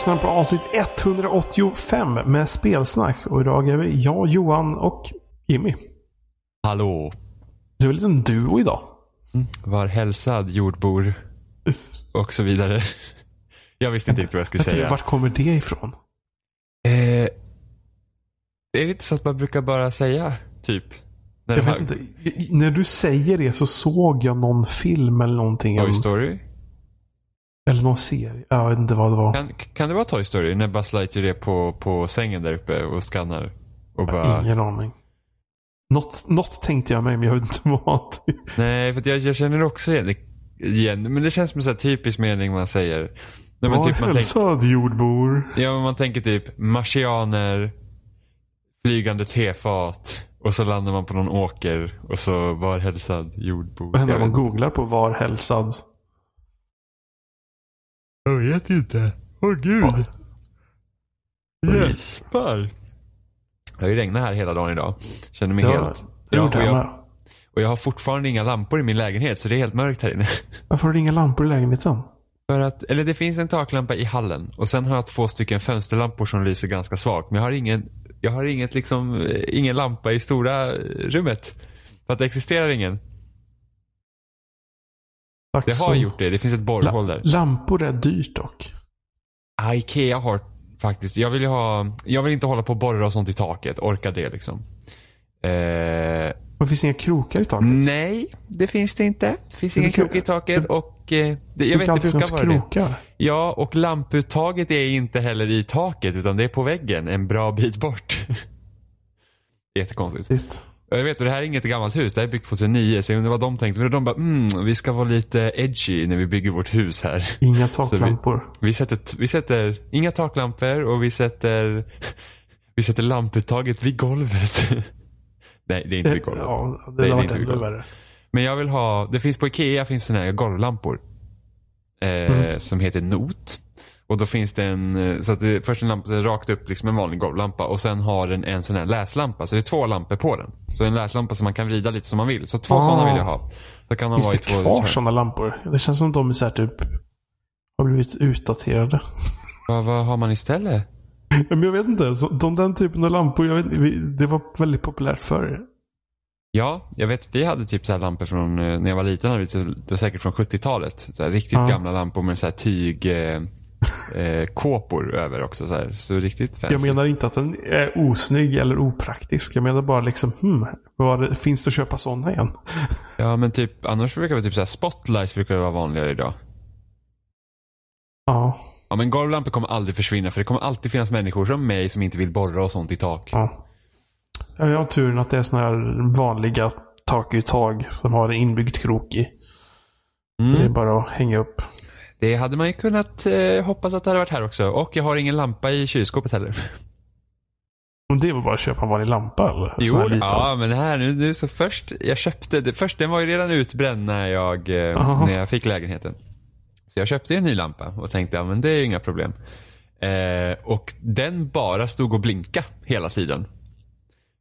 lyssnar på avsnitt 185 med spelsnack. Och idag är vi jag, Johan och Jimmy. Hallå. Det är väl en duo idag? Var hälsad jordbor och så vidare. Jag visste inte riktigt vad jag skulle Jag säga. vart kommer det ifrån? Eh, det är inte så att man brukar bara säga typ. När det inte. När du säger det så såg jag någon film eller någonting. Toy Story. Eller någon serie. Jag vet inte vad det var. Kan, kan det vara Toy Story? När Buzz Lightyear är på, på sängen där uppe och skannar. Och bara... Ingen aning. Något, något tänkte jag mig, men jag vet inte vad. Nej, för jag, jag känner också igen, igen. Men det känns som en sån här typisk mening man säger. Nej, men Var typ man jordbor. ja, men man tänker typ marsianer, flygande tefat och så landar man på någon åker och så var hälsad jordbor. Vad händer när man googlar på var hälsad? Jag vet inte. Åh gud. Gäspar. Det har ju regnat här hela dagen idag. Känner mig Ja, helt... Ja, och, jag och jag har fortfarande inga lampor i min lägenhet så det är helt mörkt här inne. Varför har du inga lampor i lägenheten? För att, eller det finns en taklampa i hallen och sen har jag två stycken fönsterlampor som lyser ganska svagt. Men jag har ingen, jag har inget liksom, eh, ingen lampa i stora rummet. För att det existerar ingen. Tack Det har gjort det. Det finns ett borrhål där. Lampor är dyrt dock. Ah, Ikea har faktiskt, jag vill ha, jag vill inte hålla på och borra och sånt i taket. Orka det liksom. Eh, Men finns det inga krokar i taket? nej, det finns det inte. Det finns Det ingen brukar- krok i taket och eh, det, jag det vet kan det brukar vara det. krokar. Ja, och lamputtaget är inte heller i taket utan det är på väggen en bra bit bort. Jättekonstigt. Jag vet, det här är inget gammalt hus. Det här är byggt 2009 så jag undrar vad de tänkte. Men de bara, mm, vi ska vara lite edgy när vi bygger vårt hus här. Inga Så vi- taklampor. Vi sätter, vi sätter inga taklampor och vi sätter, vi sätter lamputtaget vid golvet. Nej, det är inte vid golvet. Ja, det Nej, har varit inte vid golvet. Men jag vill ha, det finns på Ikea finns såna här golvlampor. Eh, Mm. Som heter Not. Och då finns det en, eh, så att det först en lampa så rakt upp liksom en vanlig golvlampa och sen har den en sån här läslampa. Så det är två lampor på den. Så en läslampa som man kan vrida lite som man vill. Så två Ah. sådana vill jag ha. Så kan de vara i Finns det två kvar sådana lampor? Det känns som de är så här typ har blivit utdaterade. vad, vad har man istället? Men jag vet inte. Så, de, den typen av lampor, jag vet, det var väldigt populärt förr. Ja, jag vet. Vi hade typ så här lampor från eh, när jag var liten. hade vi så- Det var säkert från 70-talet. Så här riktigt Ja. gamla lampor med så här tyg eh, kåpor över också. Så, här. så riktigt fancy. Jag menar inte att den är osnygg eller opraktisk. Jag menar bara liksom, hmm, det, finns det att köpa sådana igen? Ja, men typ annars brukar det typ så här spotlights brukar vara vanligare idag. Ja, Ja, men golvlampor kommer aldrig försvinna för det kommer alltid finnas människor som mig som inte vill borra och sånt i tak. ja. Jag har turen att det är sådana här vanliga takuttag som har en inbyggd krok i. Det är Mm. bara att hänga upp. Det hade man ju kunnat eh, hoppas att det hade varit här också. Och jag har ingen lampa i kylskåpet heller. Men det var bara att köpa en vanlig lampa eller? Jo, ja men här nu, nu så först, jag köpte, det, först den var ju redan utbränd när jag, eh, när jag fick lägenheten. Så jag köpte ju en ny lampa och tänkte, ja men det är ju inga problem. Eh, och den bara stod och blinka hela tiden.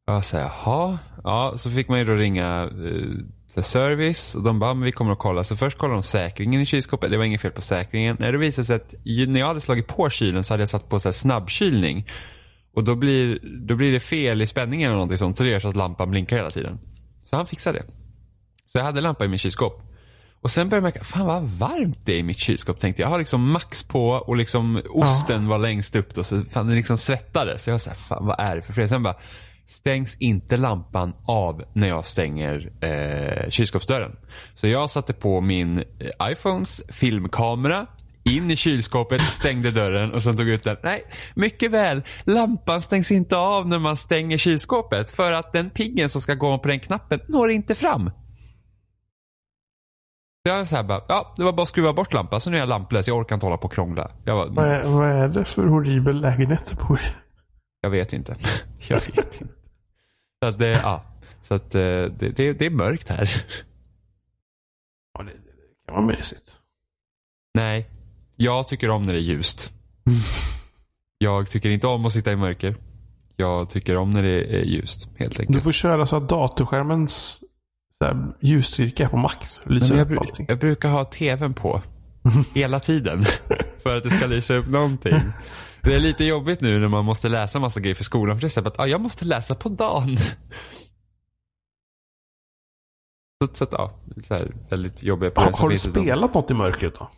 Jag sa, jaha, ja så fick man ju då ringa eh, så service och de bara, men vi kommer att kolla. Så först kollade de säkringen i kylskåpet, det var inget fel på säkringen. Nej, det visade sig att när jag hade slagit på kylen så hade jag satt på så här snabbkylning. Och då blir, då blir det fel i spänningen eller någonting sånt. Så det gör så att lampan blinkar hela tiden. Så han fixade det. Så jag hade lampa i mitt kylskåp. Och sen började jag märka, fan vad varmt det är i mitt kylskåp tänkte jag. Jag har liksom max på och liksom osten var längst upp då. Så fan det liksom svettade. Så jag var såhär, fan vad är det för fel? Sen bara, stängs inte lampan av när jag stänger eh, kylskåpsdörren. Så jag satte på min eh, iPhones filmkamera in i kylskåpet, stängde dörren och sen tog ut den. Nej, mycket väl. Lampan stängs inte av när man stänger kylskåpet för att den piggen som ska gå på den knappen når inte fram. Jag så här bara, ja det var bara att skruva bort lampan så nu är jag lamplös. Jag orkar inte hålla på och krångla. Jag, Vad bara, är, vad är det för horribel lägenhet du bor i? jag vet inte. Jag vet inte. Så att det, ja. Så att eh, det, det, det är mörkt här. Ja, det, det kan vara mysigt. Nej, jag tycker om när det är ljust. Jag tycker inte om att sitta i mörker. Jag tycker om när det är ljust, helt Du enkelt. får köra så att datorskärmens så här, ljusstyrka är på max. Men Lyser jag, upp bru- allting. jag brukar ha tvn på. Hela tiden. för att det ska lysa upp någonting. Det är lite jobbigt nu när man måste läsa massa grejer för skolan. För det är att ah, jag måste läsa på dagen. Så, att, ja, så här, väldigt jobbiga har, har du spelat något i mörkret då?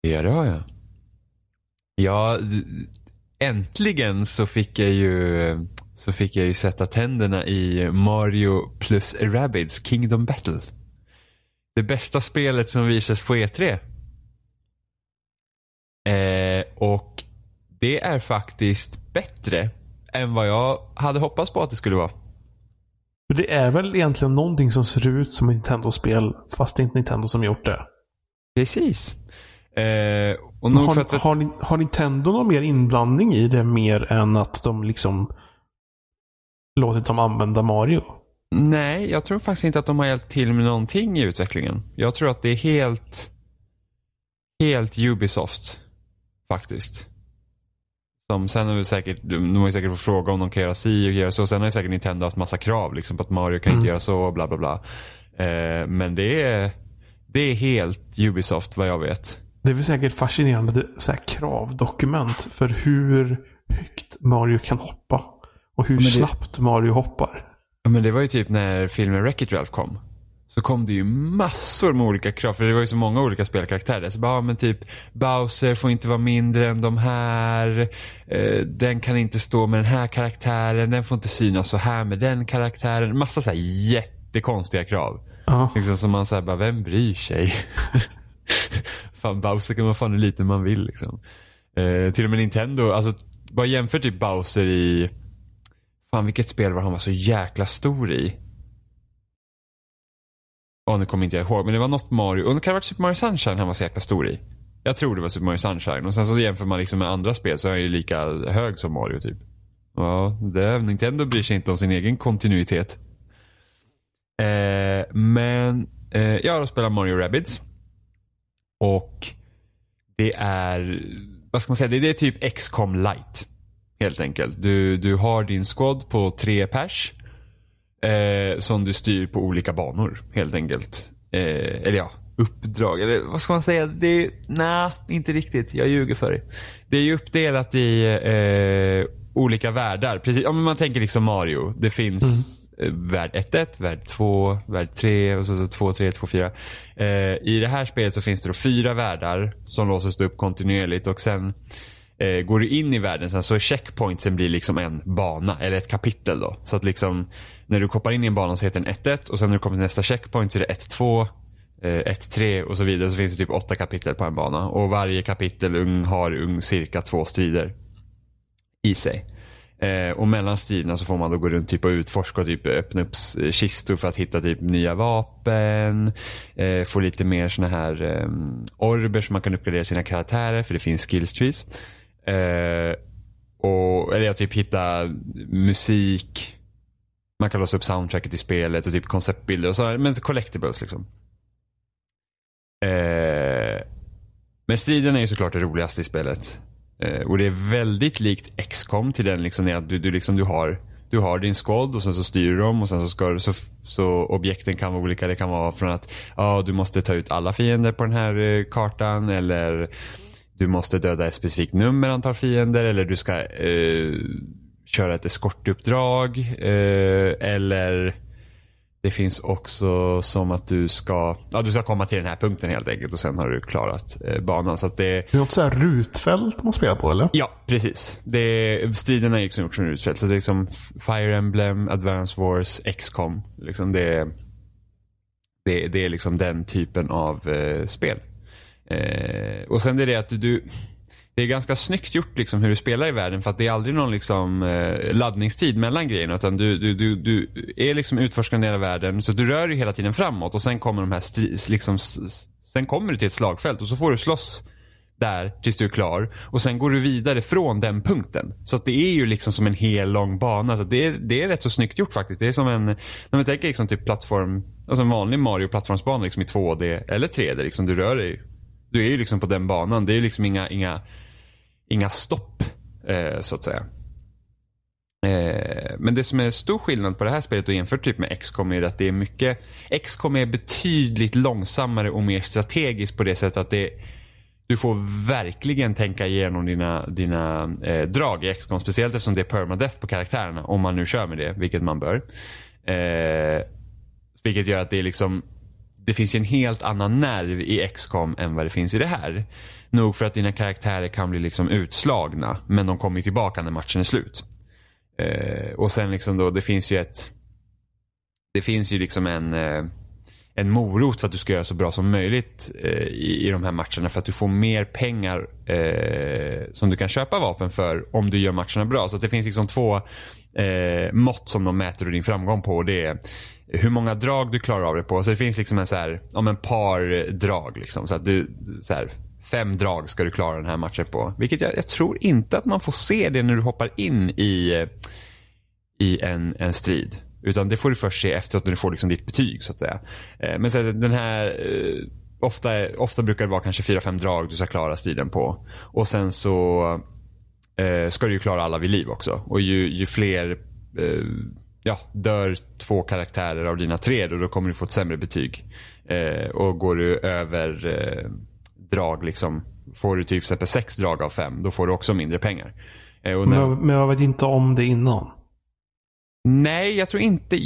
Ja, det har jag. Ja, äntligen så fick jag ju så fick jag ju sätta tänderna i Mario plus Rabbids Kingdom Battle. Det bästa spelet som visas på E3. Eh, och det är faktiskt bättre än vad jag hade hoppats på att det skulle vara. Det är väl egentligen någonting som ser ut som ett Nintendo-spel fast det är inte Nintendo som gjort det. Precis. Eh, och har, att... har, har, Nintendo någon mer inblandning i det mer än att de liksom låtit dem använda Mario? Nej, jag tror faktiskt inte att de har hjälpt till med någonting i utvecklingen. Jag tror att det är helt, helt Ubisoft faktiskt. Som sen är säkert, de har ju säkert fått fråga om de kan göra si och göra så. Sen har ju säkert Nintendo haft massa krav liksom på att Mario kan mm. inte göra så och bla bla bla. Eh, men det är, det är helt Ubisoft vad jag vet. Det är väl säkert fascinerande så här, kravdokument för hur högt Mario kan hoppa. Och hur det... snabbt Mario hoppar. Men det var ju typ när filmen Wreck-It Ralph kom. Så kom det ju massor med olika krav, för det var ju så många olika spelkaraktärer. Så bara, ja, men typ Bowser får inte vara mindre än de här. Eh, den kan inte stå med den här karaktären. Den får inte synas så här med den karaktären. Massa så här jättekonstiga krav. Ja. Liksom som man säger bara, vem bryr sig? fan Bowser kan vara fan hur liten man vill liksom. Eh, till och med Nintendo, alltså bara jämför typ Bowser i Fan vilket spel var han var så jäkla stor i? Ja, nu kommer inte jag ihåg. Men det var något Mario. Och det kan ha varit Super Mario Sunshine han var så jäkla stor i. Jag tror det var Super Mario Sunshine. Och sen så jämför man liksom med andra spel så är han ju lika hög som Mario typ. Ja, det, Nintendo bryr sig inte om sin egen kontinuitet. Eh, men eh, jag har spelat Mario Rabbids. Och det är, vad ska man säga, det, det är typ XCOM light. Helt enkelt. Du, du har din squad på tre pers. Eh, som du styr på olika banor helt enkelt. Eh, eller ja, uppdrag. Eller vad ska man säga? Det Nej, inte riktigt. Jag ljuger för dig. Det är ju uppdelat i eh, olika världar. Precis, om man tänker liksom Mario. Det finns mm. värld 1-1, värld 2, värld 3 och så 2, 3, 2, 4. I det här spelet så finns det då fyra världar som låses upp kontinuerligt och sen eh, går du in i världen sen så checkpointsen blir liksom en bana eller ett kapitel då. Så att liksom när du koppar in i en bana så heter den 1-1 och sen när du kommer till nästa checkpoint så är det 1-2 1-3 eh, och så vidare så finns det typ åtta kapitel på en bana och varje kapitel har cirka två strider i sig. Eh, och mellan striderna så får man då gå runt typ och utforska och typ öppna upp eh, kistor för att hitta typ nya vapen. Få lite mer såna här ehm, orber som man kan uppgradera sina karaktärer för det finns skills trees. Eh, och, eller jag typ hitta musik. Man kan låsa upp soundtracket i spelet och typ konceptbilder och så. Men collectibles liksom. Eh, men striden är ju såklart det roligaste i spelet. Eh, och det är väldigt likt XCOM till den liksom att du, du, liksom, du, har, du har din squad och sen så styr du dem och sen så ska så, så objekten kan vara olika. Det kan vara från att ja, du måste ta ut alla fiender på den här eh, kartan eller du måste döda ett specifikt nummer antal fiender eller du ska eh, köra ett eskortuppdrag eh, eller det finns också som att du ska, ja, du ska komma till den här punkten helt enkelt och sen har du klarat eh, banan. Så det, det är något så här rutfält man spelar på eller? Ja, precis. Det, striderna är liksom gjort som rutfält. Så det är liksom Fire Emblem, Advance Wars, XCOM. Liksom det, det, det är liksom den typen av eh, spel. Eh, och sen är det att du, det är ganska snyggt gjort liksom hur du spelar i världen för att det är aldrig någon liksom, eh, laddningstid mellan grejerna utan du, du, du, du är liksom utforskande hela världen så du rör dig hela tiden framåt och sen kommer de här liksom, sen kommer du till ett slagfält och så får du slåss där tills du är klar och sen går du vidare från den punkten. Så att det är ju liksom som en hel lång bana. Så det, är, det är rätt så snyggt gjort faktiskt. Det är som en, när man tänker liksom typ plattform, alltså en vanlig Mario plattformsbana liksom i 2D eller 3D liksom. Du rör dig du är ju liksom på den banan. Det är ju liksom inga, inga, inga stopp eh, så att säga. Eh, men det som är stor skillnad på det här spelet och jämfört typ med XCOM är att det är mycket XCOM är betydligt långsammare och mer strategiskt på det sättet att det du du får verkligen tänka igenom dina, dina eh, drag i XCOM. Speciellt eftersom det är permadeath på karaktärerna. Om man nu kör med det, vilket man bör. Eh, vilket gör att det är liksom det finns ju en helt annan nerv i XCOM än vad det finns i det här. Nog för att dina karaktärer kan bli liksom utslagna. Men de kommer tillbaka när matchen är slut. Eh, och sen liksom då, det finns ju ett Det finns ju liksom en eh, en morot för att du ska göra så bra som möjligt eh, i, i de här matcherna. För att du får mer pengar eh, som du kan köpa vapen för om du gör matcherna bra. Så det finns liksom två eh, mått som de mäter din framgång på. Och det är hur många drag du klarar av det på. Så det finns liksom en så här, om en par drag liksom. Så att du, så här, fem drag ska du klara den här matchen på. Vilket jag, jag, tror inte att man får se det när du hoppar in i, i en, en strid. Utan det får du först se efteråt när du får liksom ditt betyg så att säga. Eh, men så den här, eh, ofta, ofta brukar det vara kanske fyra, fem drag du ska klara striden på. Och sen så eh, ska du ju klara alla vid liv också. Och ju, ju fler eh, ja, dör två karaktärer av dina tre då, då kommer du få ett sämre betyg. Eh, och går du över eh, drag liksom, får du typ exempel sex drag av fem, då får du också mindre pengar. Eh, när... men, men jag vet inte om det innan. Nej, jag tror inte.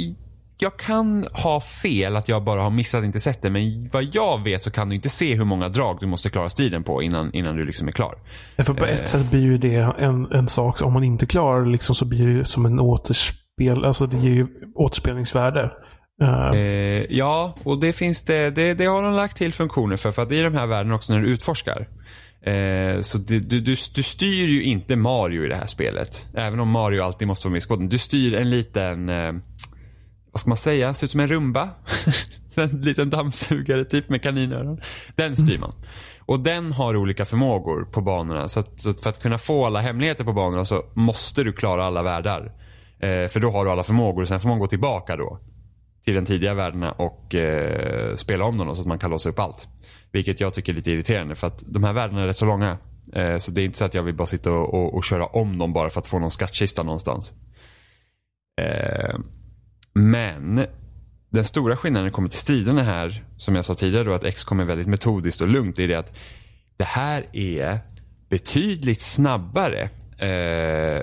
Jag kan ha fel att jag bara har missat inte sett det. Men vad jag vet så kan du inte se hur många drag du måste klara striden på innan, innan du liksom är klar. För på ett eh. sätt blir ju det en, en sak. Om man inte klarar liksom så blir det som en återspel. Alltså det ger ju återspelningsvärde. Uh. Eh, ja, och det finns det, det, det har de lagt till funktioner för. För att i de här världarna också när du utforskar. Eh, så det, du, du, du, styr ju inte Mario i det här spelet. Även om Mario alltid måste vara med i skåden. Du styr en liten, eh, vad ska man säga, ser ut som en rumba. en liten dammsugare typ med kaninöron. Den styr man. Och den har olika förmågor på banorna. Så, att, så att för att kunna få alla hemligheter på banorna så måste du klara alla världar. Eh, för då har du alla förmågor och sen får man gå tillbaka då till de tidiga världarna och eh, spela om dem så att man kan låsa upp allt. Vilket jag tycker är lite irriterande för att de här världarna är rätt så långa. Eh, så det är inte så att jag vill bara sitta och, och, och köra om dem bara för att få någon skattkista någonstans. Eh, men den stora skillnaden när det kommer till striderna här, som jag sa tidigare då, att X kommer väldigt metodiskt och lugnt, är det att det här är betydligt snabbare. Eh,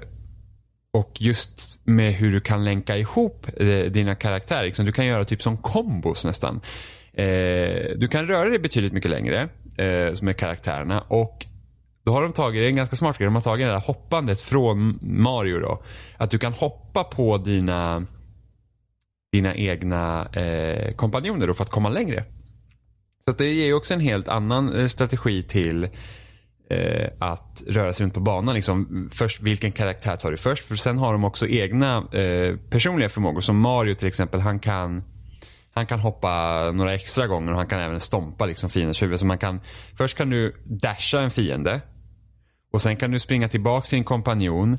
och just med hur du kan länka ihop eh, dina karaktärer. Liksom, du kan göra typ som kombos nästan. Eh, du kan röra dig betydligt mycket längre eh, med karaktärerna och då har de tagit, det är en ganska smart grej, de har tagit det där hoppandet från Mario då. Att du kan hoppa på dina, dina egna eh, kompanjoner för att komma längre. Så det ger ju också en helt annan eh, strategi till eh, att röra sig runt på banan. Liksom, först, vilken karaktär tar du först? För sen har de också egna eh, personliga förmågor. Som Mario till exempel, han kan han kan hoppa några extra gånger och han kan även stompa liksom fiendens huvud. Så man kan, först kan du dasha en fiende. Och sen kan du springa tillbaka till din kompanjon.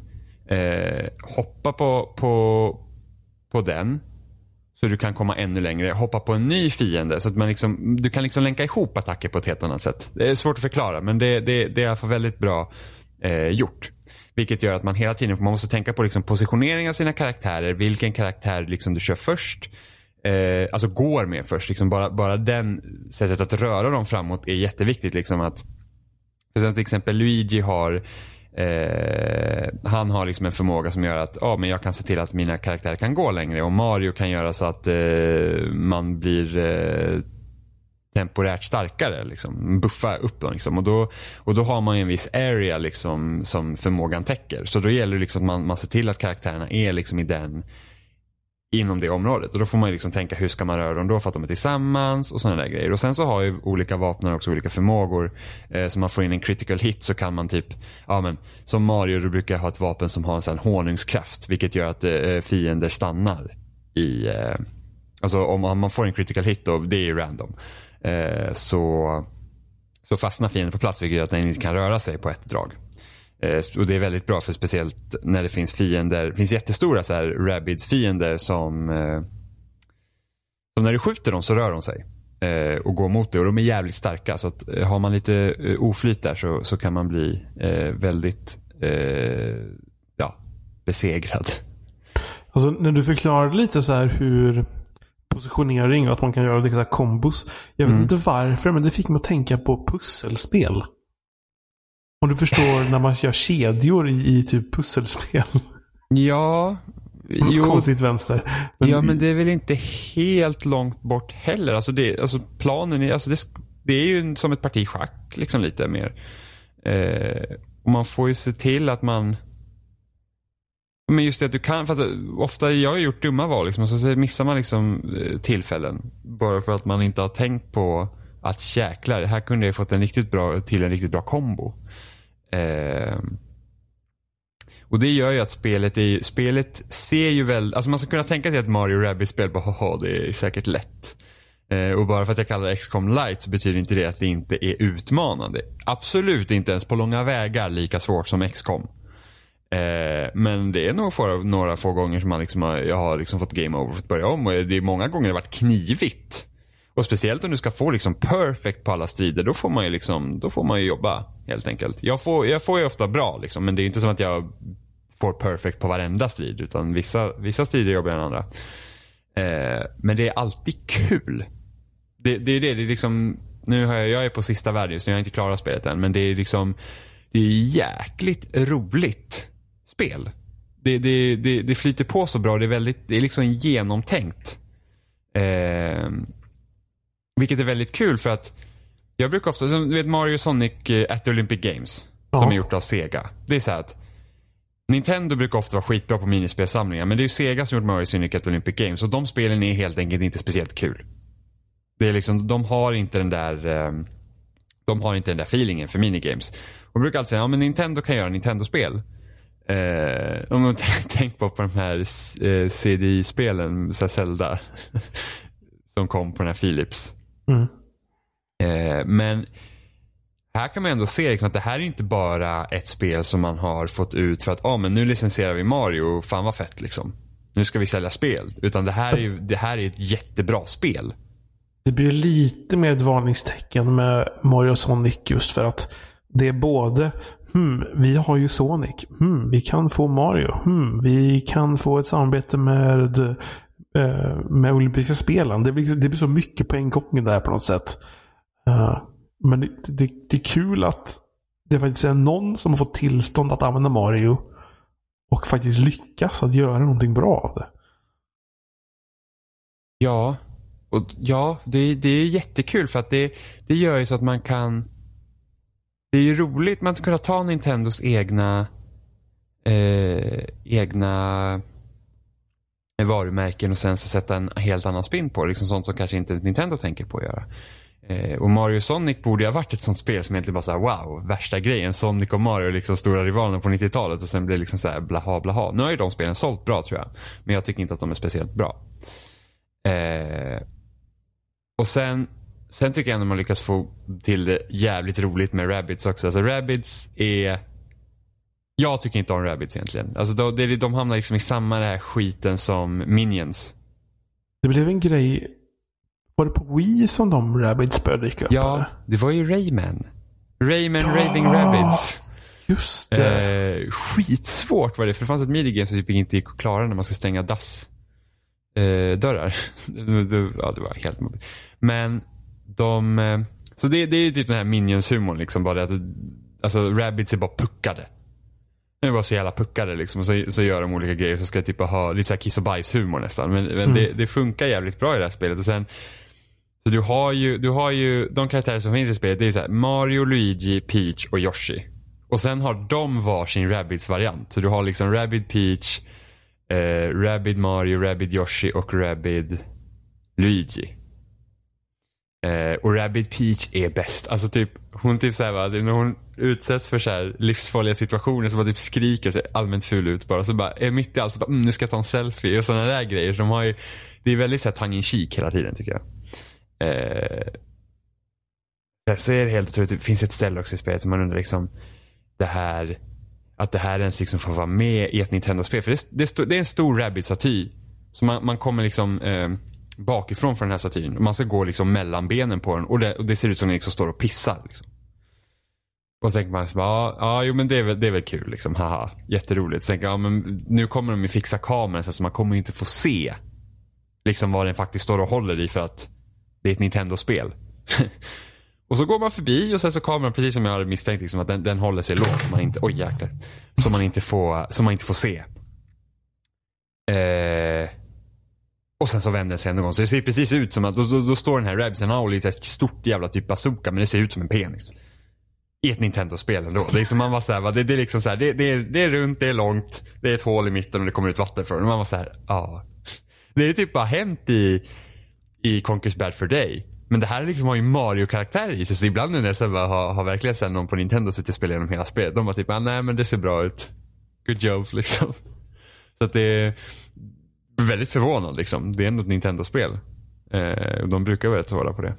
Eh, hoppa på, på, på den. Så du kan komma ännu längre. Hoppa på en ny fiende. Så att man liksom, du kan liksom länka ihop attacker på ett helt annat sätt. Det är svårt att förklara men det, det, det är i alla fall väldigt bra eh, gjort. Vilket gör att man hela tiden man måste tänka på liksom positionering av sina karaktärer. Vilken karaktär liksom du kör först eh, alltså går med först. Liksom bara, bara den sättet att röra dem framåt är jätteviktigt. Liksom att, för till exempel Luigi har Eh, han har liksom en förmåga som gör att ja, men jag kan se till att mina karaktärer kan gå längre och Mario kan göra så att eh, man blir eh, temporärt starkare. Liksom, buffa upp dem. Liksom. Och, då, och då har man en viss area liksom, som förmågan täcker. Så då gäller det liksom att man, man ser till att karaktärerna är liksom i den inom det området. Och då får man liksom tänka hur ska man röra dem då för att de är tillsammans och sådana där grejer. Och sen så har ju olika vapen också olika förmågor. Eh, så man får in en critical hit så kan man typ, ja men som Mario du brukar ha ett vapen som har en sån honungskraft. Vilket gör att eh, eh, fiender stannar i, eh, alltså om man får en critical hit då, det är ju random. Eh, så, så fastnar fienden på plats vilket gör att den inte kan röra sig på ett drag. Eh, och det är väldigt bra för speciellt när det finns fiender. Det finns jättestora så här rabbids fiender som, eh, som när du skjuter dem så rör de sig. Eh, och går mot dig och de är jävligt starka. Så att, har man lite oflyt där så, så kan man bli väldigt ja, besegrad. Alltså när du förklarar lite så här hur positionering och att man kan göra lite kombos. Jag vet mm. inte varför men det fick mig att tänka på pusselspel. Om du förstår när man gör kedjor i, i typ pusselspel. Ja. Något jo, konstigt vänster. Men, ja, men det är väl inte helt långt bort heller. Alltså, det, alltså planen är, alltså det, det är ju som ett parti schack liksom lite mer. Eh, och man får ju se till att man men just det att du kan, för att ofta jag har gjort dumma val liksom, och så missar man liksom eh, tillfällen. Bara för att man inte har tänkt på att jäklar, här kunde jag fått en riktigt bra, till en riktigt bra kombo. Eh, och det gör ju att spelet är spelet ser ju väl, alltså man ska kunna tänka sig att Mario Rabbids-spel bara, haha det är säkert lätt. Eh, och bara för att jag kallar det XCOM light så betyder inte det att det inte är utmanande. Absolut inte ens på långa vägar lika svårt som XCOM. Eh, men det är nog för, några få gånger som man liksom har, jag har liksom fått game over och fått börja om. Och det är många gånger det har varit knivigt. Och speciellt om du ska få liksom perfect på alla strider, då får man ju liksom, då får man ju jobba helt enkelt. Jag får, jag får ju ofta bra liksom, men det är inte som att jag får perfect på varenda strid. Utan vissa, vissa strider jobbar än andra. Eh, men det är alltid kul. Det, det är det, det är liksom, nu har jag, jag är på sista världen just nu, jag har inte klarat spelet än. Men det är liksom, det är jäkligt roligt spel. Det, det, det, det flyter på så bra, det är väldigt, det är liksom genomtänkt. Eh, vilket är väldigt kul för att jag brukar ofta, som du vet Mario Sonic eh, at the Olympic Games. Ja. Som är gjort av Sega. Det är så att Nintendo brukar ofta vara skitbra på minispelsamlingar men det är ju Sega som gjort Mario Sonic at the Olympic Games och de spelen är helt enkelt inte speciellt kul. Det är liksom, de har inte den där eh, de har inte den där feelingen för minigames. Och brukar alltid säga, ja men Nintendo kan göra Nintendo-spel. Eh, om man tänker på, på de här eh, CDI-spelen, Zelda. som kom på den här Philips. Mm. Eh, men här kan man ändå se liksom att det här är inte bara ett spel som man har fått ut för att ah, men nu licensierar vi Mario, fan vad fett liksom. Nu ska vi sälja spel. Utan det här är ju det här är ett jättebra spel. Det blir lite mer ett varningstecken med Mario och Sonic just för att det är både hmm, vi har ju Sonic. Hmm, vi kan få Mario. Hmm, vi kan få ett samarbete med, Eh, med olympiska spelen. Det blir, det blir så mycket på en gång där på något sätt. Uh, men det, det, det, är kul att det faktiskt är någon som har fått tillstånd att använda Mario. Och faktiskt lyckas att göra någonting bra av det. Ja, och ja, det, det är jättekul för att det, det gör ju så att man kan det är ju roligt man kunna ta Nintendos egna eh, egna varumärken och sen så sätta en helt annan spin på det. Liksom sånt som kanske inte Nintendo tänker på att göra. Eh, och Mario Sonic borde ju ha varit ett sånt spel som egentligen bara såhär wow, värsta grejen. Sonic och Mario liksom stora rivalerna på 90-talet och sen blir det liksom såhär blaha blaha. Nu har ju de spelen sålt bra tror jag. Men jag tycker inte att de är speciellt bra. Eh, och sen, sen tycker jag ändå man lyckas få till det jävligt roligt med Rabbids också. Alltså Rabbids är jag tycker inte om Rabbids egentligen. Alltså de, de hamnar liksom i samma här skiten som Minions. Det blev en grej. Var det på Wii som de Rabbids började dyka upp? Ja, eller? det var ju Rayman. Rayman ja, Raving Rabbids. Just det. Eh, skitsvårt var det. För det fanns ett minigame som typ inte gick att klara när man ska stänga dass eh, dörrar. ja, det var helt mobbigt. Men de, eh, så det, det är typ den här Minions-humorn liksom. Bara att, alltså Rabbids är bara puckade. Är bara så jävla puckade liksom. Och så, så gör de olika grejer. Så ska jag typ ha lite såhär kiss och bajs humor nästan. Men, men mm. det, det, funkar jävligt bra i det här spelet. Och sen, så du har ju, du har ju de karaktärer som finns i spelet. Det är så Mario, Luigi, Peach och Yoshi. Och sen har de varsin Rabbids-variant. Så du har liksom Rabbid Peach, eh, Rabbid Mario, Rabbid Yoshi och Rabbid Luigi. Eh, och Rabbit Peach är bäst. Alltså typ, hon typ såhär va, när hon utsätts för såhär livsfarliga situationer så bara typ skriker och ser allmänt ful ut bara. Så bara, är mitt i allt så bara, mm, nu ska jag ta en selfie och sådana där grejer. Så de har ju, det är väldigt såhär tongue in cheek hela tiden tycker jag. Eh, så är det helt otroligt, det finns ett ställe också i spelet som man undrar liksom, det här att det här ens liksom får vara med i ett Nintendo-spel. För det, det, det, är en stor Rabbids-staty. Så man, man kommer liksom eh, bakifrån för den här statyn. Man ska gå liksom mellan benen på den. Och det, och det ser ut som den liksom står och pissar. Liksom. Och så tänker man, så bara, ja, ja jo, men det är, väl, det är väl kul. Liksom. Haha, jätteroligt. Så tänker jag, ja, men nu kommer de ju fixa kameran så man kommer ju inte få se liksom vad den faktiskt står och håller i för att det är ett Nintendo-spel. Och så går man förbi och sen så kameran, precis som jag hade misstänkt, liksom, att den, den håller sig låst. Man inte, oj jäklar. Som man inte får, så man inte får se. Och sen så vänder den sig en gång. Så det ser precis ut som att, då, då, då står den här Rabsen, han har ett stort jävla typ bazooka, men det ser ut som en penis. I ett Nintendo-spel ändå. Det är liksom, man var så här, det, det är liksom så här, det, det, är, det är runt, det är långt, det är ett hål i mitten och det kommer ut vatten från det. Man var så här, ja. Det är typ bara hänt i, i Conquers Bad for Day. Men det här liksom har ju Mario-karaktär i sig. Så ibland när jag bara har, har verkligen sen någon på Nintendo suttit och spelat igenom hela spelet. De var typ, ah, nej men det ser bra ut. Good jobs liksom. Så att det är väldigt förvånad liksom. Det är ändå ett Nintendo-spel. Eh, de brukar vara rätt hårda på det.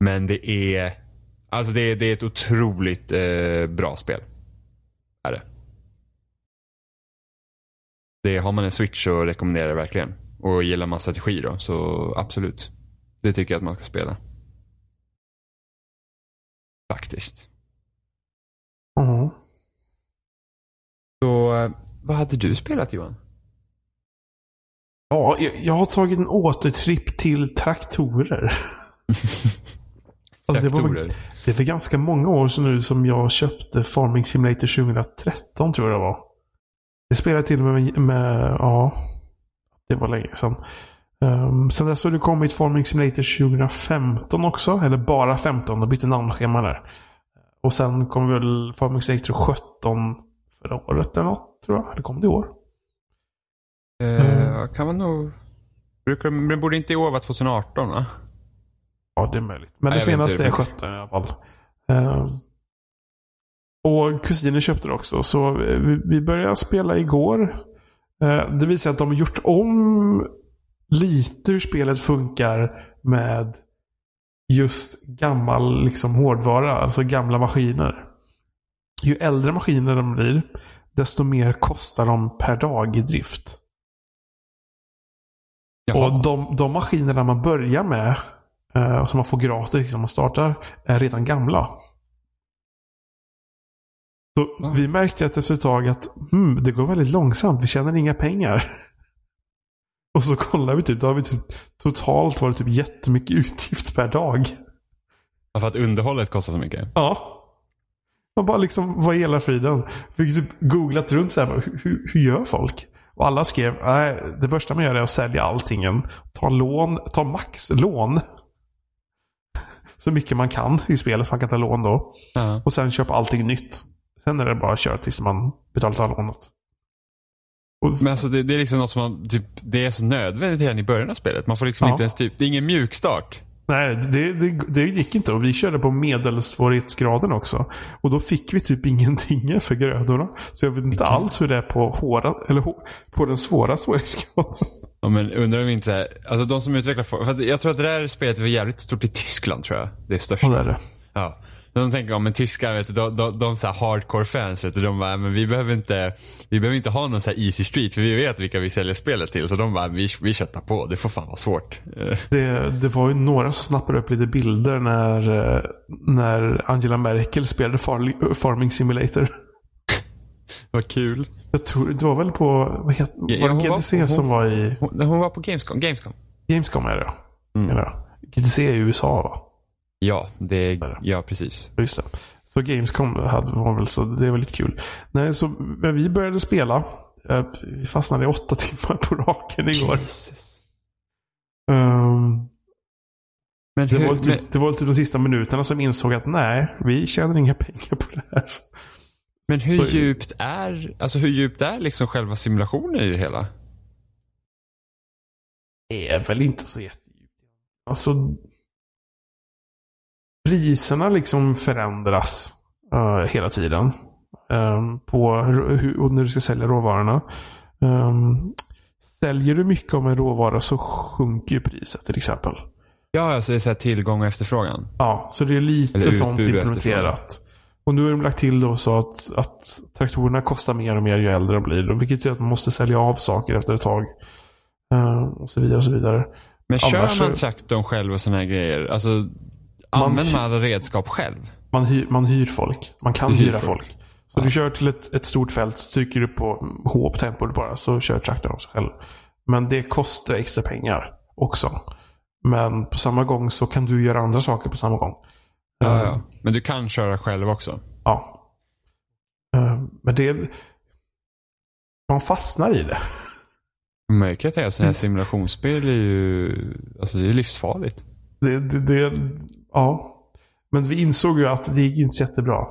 Men det är, alltså det är, det är ett otroligt eh, bra spel. Är det. det. Har man en switch så rekommenderar jag det verkligen. Och gillar man strategi då, så absolut. Det tycker jag att man ska spela. Faktiskt. Ja. Så, eh, vad hade du spelat Johan? Ja, jag, jag har tagit en återtripp till traktorer. Alltså, det, var, det för ganska många år sedan nu som jag köpte Farming Simulator 2013 tror jag det var. Det spelade till och med, med ja, det var länge sedan. Um, sen dess har det kommit Farming Simulator 2015 också. Eller bara 15. De bytte namnschema där. Och sen kom väl Farming Simulator 17 förra året eller något tror jag. Eller kom det i år? Eh, kan man nog... Brukar, men borde inte i år vara 2018 va? Ja, det är möjligt. Men Nej, det senaste är det 17 i alla fall. Ehm, och kusinen köpte det också. Så vi, vi började spela igår. Uh, det visar att de har gjort om lite hur spelet funkar med just gammal liksom, hårdvara. Alltså gamla maskiner. Ju äldre maskiner de blir, desto mer kostar de per dag i drift. Och de, de maskinerna man börjar med, eh, som man får gratis liksom, man startar, är redan gamla. Så Va? vi märkte att efter ett tag att hmm, det går väldigt långsamt. Vi tjänar inga pengar. Och så kollar vi typ, då har vi typ totalt varit typ jättemycket utgift per dag. Ja, För att underhållet kostar så mycket? Ja. Man bara liksom, vad i hela friden? Fick typ googlat runt så här, hur, hur gör folk? Och alla skrev, nej, det första man gör är att sälja allting. Ta lån, ta maxlån. Så mycket man kan i spelet, för man kan ta lån då. Ja. Och sen köpa allting nytt. Sen är det bara att köra tills man betalat av lånet. Men alltså det, det är liksom något som man, typ, det är så nödvändigt redan i början av spelet. Man får liksom Ja. inte ens typ, det är ingen mjukstart. Nej, det, det, det gick inte. Och vi körde på medelsvårighetsgraden också. Och då fick vi typ ingenting för grödorna. Så jag vet inte alls hur det är på, hårda, eller, på den svåra svårighetsgraden. Ja, men undrar om inte alltså de som utvecklar, för jag tror att det där spelet var jävligt stort i Tyskland tror jag. Det är störst. Ja, det är det. Ja. De tänker, ja men tyskar, vet du, de, de, de så hardcore fans, vet du, de bara, men vi behöver inte, vi behöver inte ha någon så easy street, för vi vet vilka vi säljer spelet till. Så de bara, vi, vi köttar på, det får fan vara svårt. Det, det var ju några som snappade upp lite bilder när, eh, när Angela Merkel spelade Farming Simulator. Vad kul. Jag tror, det var väl på, vad heter, Ja, var det hon var- hon- som var i Hon, hon var på Gamescom. Gamescom. Gamescom? Är det, Mm. menar jag. GTC är i USA va? Ja, det ja precis. Just det. Så Gamescom hade, var väl så, det är väldigt kul. Nej, så vi började spela, eh, vi fastnade i åtta timmar på raken igår. Ehm, Men det, hur, var typ, men, det var typ de sista minuterna som insåg att nej, vi tjänar inga pengar på det här. men hur Oj. djupt är, alltså hur djupt är liksom själva simulationen i det hela? Det är väl inte så jättedjupt. Alltså, priserna liksom förändras eh, hela tiden. Ehm, på hur, när du ska sälja råvarorna. Ehm, säljer du mycket av en råvara så sjunker ju priset till exempel. Ja, alltså det är så tillgång och efterfrågan. Ja, så det är lite Eller sånt implementerat. Och nu har de lagt till då så att, att traktorerna kostar mer och mer ju äldre de blir. Vilket gör att man måste sälja av saker efter ett tag. Ehm, och så vidare och så vidare. Men kör Annars man så- traktorn själv och såna här grejer? Alltså, använder man alla redskap själv? Man hyr, man hyr folk. Man kan hyra folk. folk. Så du kör till ett, ett stort fält, så trycker du på H på tempot bara, så kör traktorn av sig själv. Men det kostar extra pengar också. Men på samma gång så kan du göra andra saker på samma gång. Ja, Eh, ja. Men du kan köra själv också? ja. Eh, Men det... Man fastnar i det. Märket är att sådana här simulationsspel är ju alltså det är livsfarligt. Det, det, det, ja. Men vi insåg ju att det gick inte så jättebra.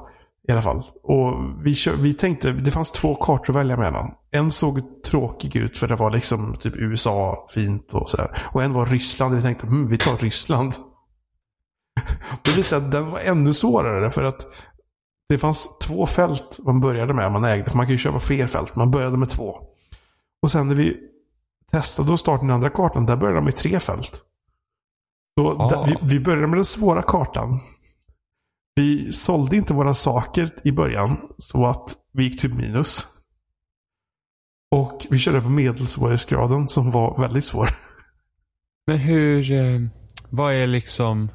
I alla fall. Och vi, vi tänkte, det fanns två kartor att välja mellan. En såg tråkig ut för det var liksom typ USA fint och sådär. Och en var Ryssland. Vi tänkte, hm, vi tar Ryssland. Det visade att den var ännu svårare för att det fanns två fält man började med. Man ägde, för man kan ju köpa fler fält. Man började med två. Och sen när vi testade att starta den andra kartan, där började de med tre fält. Så Ah. vi, vi började med den svåra kartan. Vi sålde inte våra saker i början, så att vi gick till minus. Och vi körde på medelsvårighetsgraden som var väldigt svår. Men hur, eh, vad är liksom,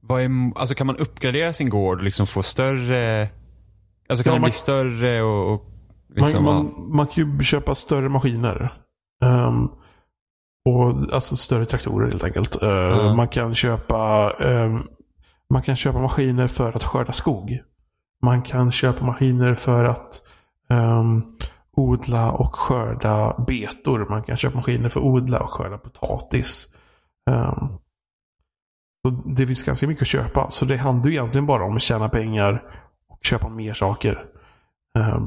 vad är, alltså kan man uppgradera sin gård och liksom få större, alltså kan Ja, den man- bli större och, och liksom, man, man, man kan ju köpa större maskiner. Ehm, och, alltså större traktorer helt enkelt. Eh, Ja. Man kan köpa ehm, Man kan köpa maskiner för att skörda skog. Man kan köpa maskiner för att ehm, odla och skörda betor. Man kan köpa maskiner för att odla och skörda potatis. Ehm, så det finns ganska mycket att köpa. Så det handlar ju egentligen bara om att tjäna pengar och köpa mer saker.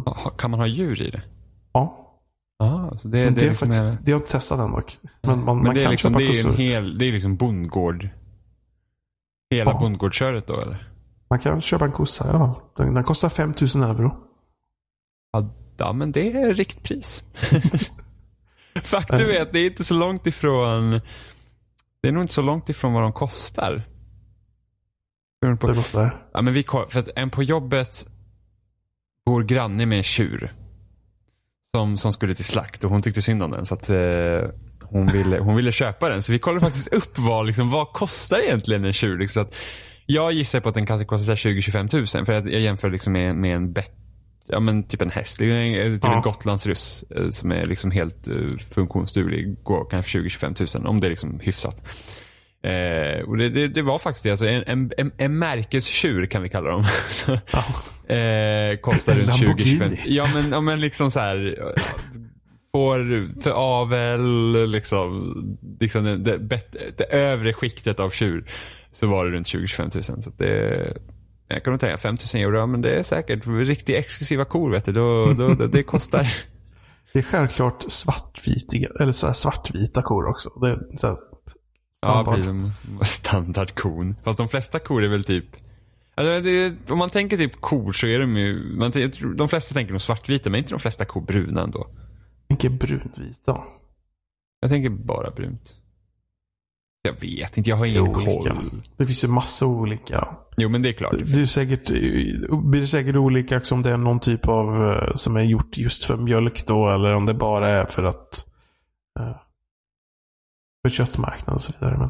Ha- kan man ha djur i det? Ja. Ja, så det, det, det, är liksom faktiskt, är, det har jag inte testat än dock. Men man, men man det är liksom, det är en hel, det är liksom bondgård. Hela Ja. bondgårdsköret då eller? Man kan köpa en kossa fall. Den, den kostar 5000 euro. Ja, ja, men det är riktpris. Faktum är att det är inte så långt ifrån, det är nog inte så långt ifrån vad de kostar. På Det kostar. Ja, men vi, för att en på jobbet bor granne med en tjur. Som, som skulle till slakt och hon tyckte synd om den så att eh, hon, ville, hon ville köpa den. Så vi kollade faktiskt upp vad, liksom, vad kostar egentligen en tjur. Liksom, så att jag gissar på att den kanske kostar så här 20-25 tusen. För att jag jämför liksom med, med en bet, ja, men typ en häst. Det är en- Typ Ja. gotlandsryss eh, som är liksom helt uh, funktionsduglig. Går kanske 20-25 tusen om det är liksom hyfsat. Eh, och det, det, det var faktiskt det. Alltså en, en, en, en märkestjur kan vi kalla dem. Så, eh, kostar runt Lamborghini. 20-25. Ja men, ja men liksom så här. Får för avel, liksom, liksom det, det, bet- det övre skiktet av tjur. Så var det runt 20-25 tusen. Så att det, jag kan nog tänka 5 000 euro, men det är säkert riktigt exklusiva kor vet du. Då, då, det, det kostar. Det är självklart svartvitiga, eller så svartvita kor också. Det så här, Ja, standard. precis. som Standardkon. Fast de flesta kor är väl typ Alltså, det, om man tänker typ kor så är de ju, man, de flesta tänker nog svartvita men inte de flesta kor bruna ändå. Jag tänker brunvita. Jag tänker bara brunt. Jag vet inte, jag har ingen koll. Det finns ju massa olika. Jo men det är klart. Det är säkert, blir det säkert olika också om det är någon typ av eh, som är gjort just för mjölk då. Eller om det bara är för att eh, för köttmarknaden och så vidare. Men,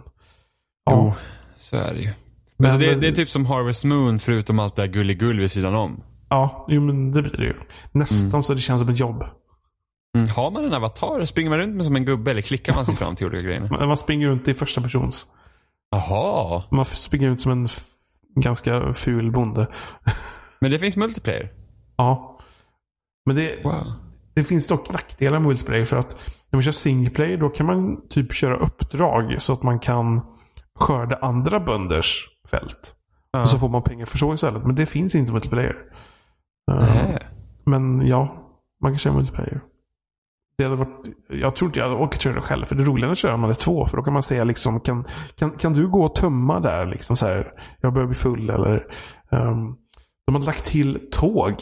Jo, så är det ju. Men, Men- så det, det är typ som Harvest Moon förutom allt det här gulligull vid sidan om. Ja, jo, men det blir det ju. Nästan så det känns som ett jobb. Mm. Har man en avatar? Springer man runt med som en gubbe eller klickar man sig fram till olika grejer? Man springer runt i första persons. Jaha. Man springer runt som en ganska ful bonde. Men det finns multiplayer? Ja. Men det, Wow. det finns dock nackdelar med multiplayer för att när man kör single player då kan man typ köra uppdrag så att man kan skörda andra bönders fält. Ja. Och så får man pengar för så istället. Men det finns inte multiplayer. Nej. Men ja, man kan köra multiplayer. Det hade varit, jag tror inte jag hade orkat köra det själv. För det roliga är att köra när man är två. För då kan man säga liksom, kan, kan, kan du gå och tömma där? Liksom så här, jag börjar bli full eller... Um, de har lagt till tåg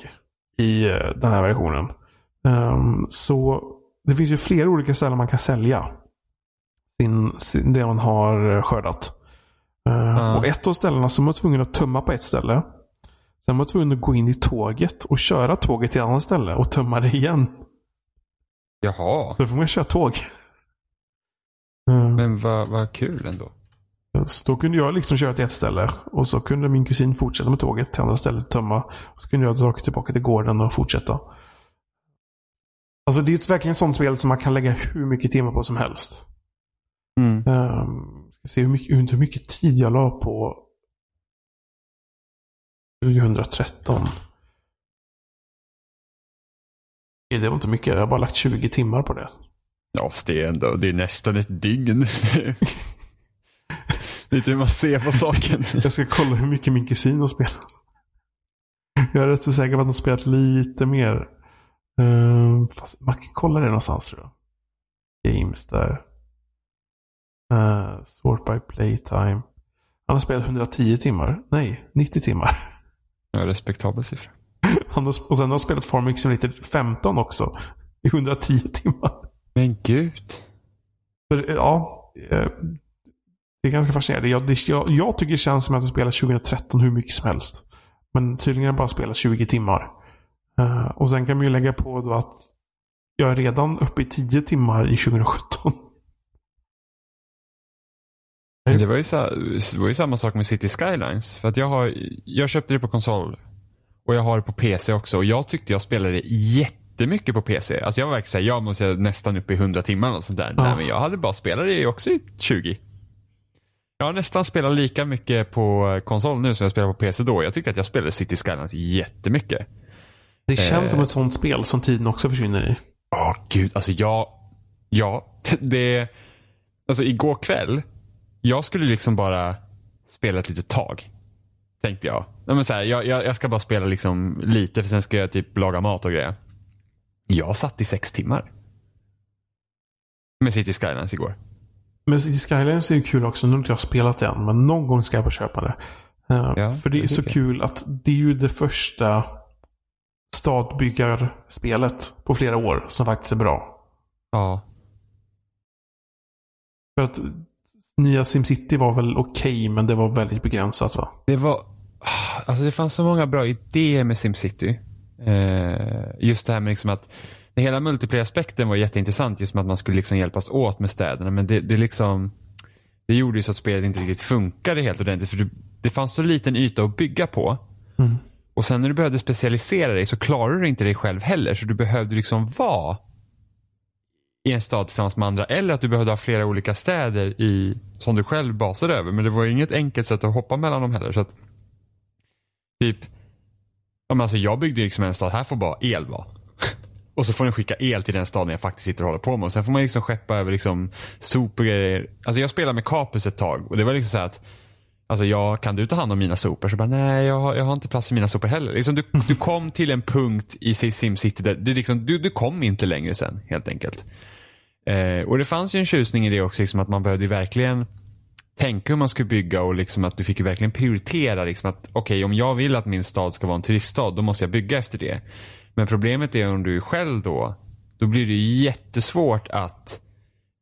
i eh, den här versionen. Ehm, så det finns ju flera olika ställen man kan sälja sin, sin, det man har eh, skördat. Ja. Och ett av ställena så var man tvungen att tömma på ett ställe. Sen var man tvungen att gå in i tåget och köra tåget till ett annat ställe och tömma det igen. Jaha. Då får man köra tåg. Eh, Men vad, vad kul ändå. Så då kunde jag liksom köra till ett ställe och så kunde min kusin fortsätta med tåget till andra stället och tömma. Och så kunde jag dra tillbaka till gården och fortsätta. Alltså det är ett verkligen ett sånt spel som man kan lägga hur mycket timmar på som helst. Mm. Um, ska se hur mycket, hur mycket tid jag la på 2013. Det var inte mycket. Jag har bara lagt 20 timmar på det. Ja, det är ändå, det är nästan ett dygn. Lite hur man ser på saken. Jag ska kolla hur mycket min kusin har spelat. Jag är rätt så säker på att har spelat lite mer. Uh, fast man kan kolla det någonstans tror jag. Games där. Uh, sort by playtime. Han har spelat 110 timmar. Nej, 90 timmar. Ja, respektabel siffra. Han har, och sen har han spelat Farming Simulator 15 också. I 110 timmar. Men gud. Så, ja. eh, Det är ganska fascinerande. Jag, det, jag, jag tycker det känns som att jag spelar 2013 hur mycket som helst. Men tydligen har jag bara spelat 20 timmar. Eh, och sen kan man ju lägga på då att jag är redan uppe i 10 timmar i 2017. Det var, ju sa, det var ju samma sak med City Skylines. För att jag, har, jag köpte det på konsol. Och jag har det på PC också. Och jag tyckte jag spelade jättemycket på PC. Alltså jag var verkligen såhär, jag måste nästan uppe i 100 timmar och sånt där. Ja. Nej men jag hade bara spelat det också i 20. Jag har nästan spelat lika mycket på konsol nu som jag spelade på PC då. Jag tyckte att jag spelade City Skylines jättemycket. Det känns Eh. som ett sånt spel som tiden också försvinner i. Åh gud, alltså jag, ja, det, alltså igår kväll, jag skulle liksom bara spela ett litet tag. Tänkte jag. Nej, men så här, jag, jag, jag ska bara spela liksom lite för sen ska jag typ laga mat och grejer. Jag satt i sex timmar. Med City Skylines igår. Men City Skylines är ju kul också. Nu har inte jag spelat det än, men någon gång ska jag få köpa det. Eh, Ja, för det är så jag. kul att det är ju det första stadbyggarspelet på flera år som faktiskt är bra. Ja. För att nya SimCity var väl okej, men det var väldigt begränsat va? Det var, alltså det fanns så många bra idéer med SimCity. Eh, just det här med liksom att hela multiplayer-aspekten var jätteintressant just med att man skulle liksom hjälpas åt med städerna. Men det, det liksom, det gjorde ju så att spelet inte riktigt funkade helt ordentligt. För det, det fanns så liten yta att bygga på. Mm. Och sen när du behövde specialisera dig så klarade du inte dig själv heller. Så du behövde liksom vara i en stad tillsammans med andra. Eller att du behövde ha flera olika städer i, som du själv basade över. Men det var ju inget enkelt sätt att hoppa mellan dem heller. Så att, typ, ja, men alltså jag byggde ju liksom en stad, här får bara el vara. Och så får den skicka el till den staden jag faktiskt sitter och håller på med. Och sen får man liksom skeppa över liksom sopor och grejer. Alltså jag spelade med Capus ett tag och det var liksom så här att Alltså jag, kan du ta hand om mina sopor? Så bara, nej jag har, jag har inte plats för mina sopor heller. Liksom du, du kom till en punkt i SimCity där du, liksom, du, du kom inte längre sen helt enkelt. Eh, och det fanns ju en tjusning i det också, liksom, att man behövde ju verkligen tänka hur man skulle bygga och liksom att du fick ju verkligen prioritera. Liksom att okej, om jag vill att min stad ska vara en turiststad, då måste jag bygga efter det. Men problemet är om du är själv då, då blir det jättesvårt att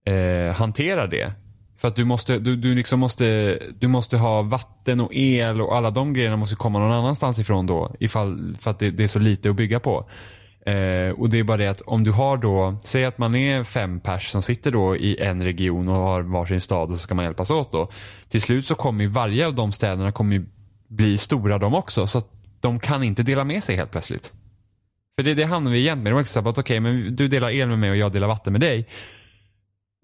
eh, hantera det. För att du måste, du, du liksom måste, du måste ha vatten och el och alla de grejerna måste komma någon annanstans ifrån då. Ifall, för att det, det är så lite att bygga på. Eh, och det är bara det att om du har då, säg att man är fem pers som sitter då i en region och har varsin stad och så ska man hjälpas åt då. Till slut så kommer ju varje av de städerna kommer bli stora de också. Så att de kan inte dela med sig helt plötsligt. För det, det hamnar vi igen med. De har inte sagt att okej, men du delar el med mig och jag delar vatten med dig.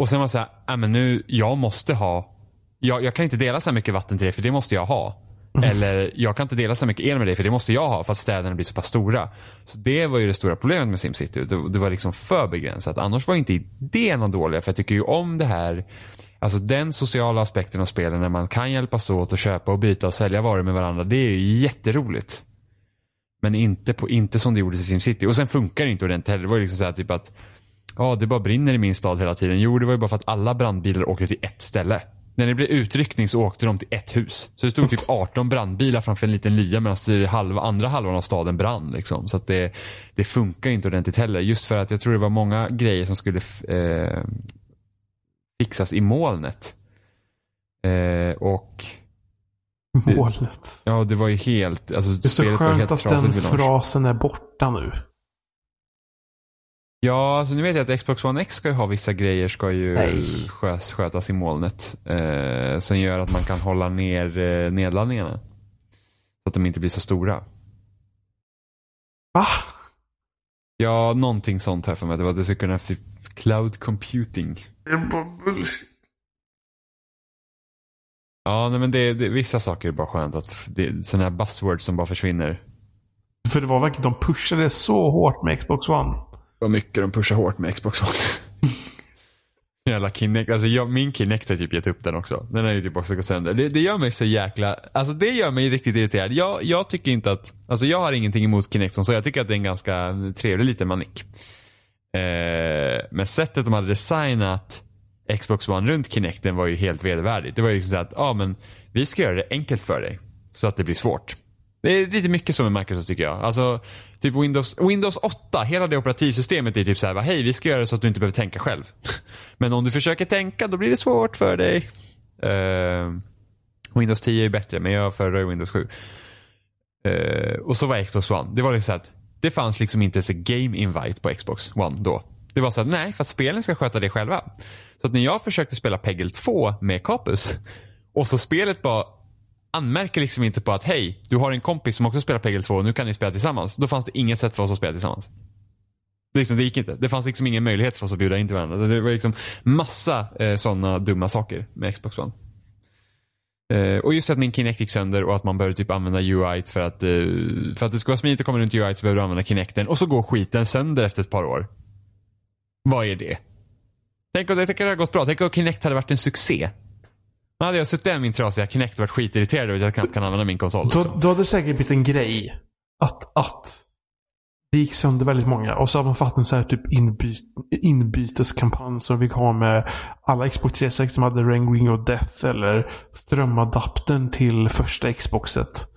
Och sen var det så här, "Nej, men nu, jag måste ha, jag, jag kan inte dela så här mycket vatten till dig för det måste jag ha. Eller jag kan inte dela så mycket el med dig för det måste jag ha för att städerna blir så pass stora. Så det var ju det stora problemet med SimCity. Det, det var liksom för begränsat. Annars var inte idéerna dåliga för jag tycker ju om det här Alltså den sociala aspekten av spelen när man kan hjälpas åt och köpa och byta och sälja varor med varandra. Det är ju jätteroligt. Men inte, på, inte som det gjordes i SimCity. Och sen funkar det inte ordentligt heller. Det var ju liksom så här typ att Ja, det bara brinner i min stad hela tiden. Jo, det var ju bara för att alla brandbilar åkte till ett ställe. När det blev utryckning så åkte de till ett hus. Så det stod typ 18 brandbilar framför en liten lya medan det halva, andra halvan av staden brann. Liksom. Så att det, det funkar inte ordentligt heller. Just för att jag tror det var många grejer som skulle eh, fixas i molnet. Eh, och Målet. ja, det var ju helt, alltså Det är så skönt att den frasen är borta nu. Ja, alltså nu vet jag att Xbox One X ska ju ha vissa grejer ska ju skös, skötas i molnet. Eh, som gör att man kan hålla ner eh, nedladdningarna. Så att de inte blir så stora. Va? Ja, någonting sånt här för mig. Det var att det skulle kunna typ cloud computing. Det är bara bullshit. Ja, nej, men det, det, vissa saker är bara skönt att det sådana här buzzwords som bara försvinner. För det var verkligen, de pushade så hårt med Xbox One. Vad mycket de pushar hårt med Xbox One. Jävla Kinect. Alltså jag, min Kinect har typ gett upp den också. Den har ju typ också gått sönder. Det, det gör mig så jäkla, alltså det gör mig riktigt irriterad. Jag, jag tycker inte att, alltså jag har ingenting emot Kinect som så. Jag tycker att det är en ganska trevlig liten manick. Eh, men sättet de hade designat Xbox One runt Kinecten var ju helt vedervärdigt. Det var ju liksom så att, ja men vi ska göra det enkelt för dig. Så att det blir svårt. Det är lite mycket som med Microsoft tycker jag. Alltså, typ Windows, Windows 8, hela det operativsystemet är typ så här, hej vi ska göra det så att du inte behöver tänka själv. Men om du försöker tänka då blir det svårt för dig. Uh, Windows 10 är bättre, men jag föredrar Windows 7. Uh, eh, och så var Xbox One. Det var liksom så att det fanns liksom inte ens en game invite på Xbox One då. Det var så att nej, för att spelen ska sköta det själva. Så att när jag försökte spela Peggle 2 med Capus och så spelet bara anmärker liksom inte på att hej, du har en kompis som också spelar Pegel 2 och nu kan ni spela tillsammans. Då fanns det inget sätt för oss att spela tillsammans. Det, liksom, det gick inte. Det fanns liksom ingen möjlighet för oss att bjuda in till varandra. Det var liksom massa eh, sådana dumma saker med Xbox One. Eh, och just att min Kinect gick sönder och att man behöver typ använda UI för att, eh, för att det ska vara smidigt att komma runt UI så behöver du använda Kinecten och så går skiten sönder efter ett par år. Vad är det? Tänk om det, tänk om det hade gått bra. Tänk om Kinect hade varit en succé. Då hade jag suttit där med min trasiga Kinect och varit skitirriterad över att jag knappt kan använda min konsol. Då, Liksom. då hade det säkert blivit en grej. Att, att det gick sönder väldigt många. Och så har man fått en så här typ inbyt, inbyteskampanj som vi har med alla Xbox 360 som hade Ring of Death eller strömadaptern till första Xboxet.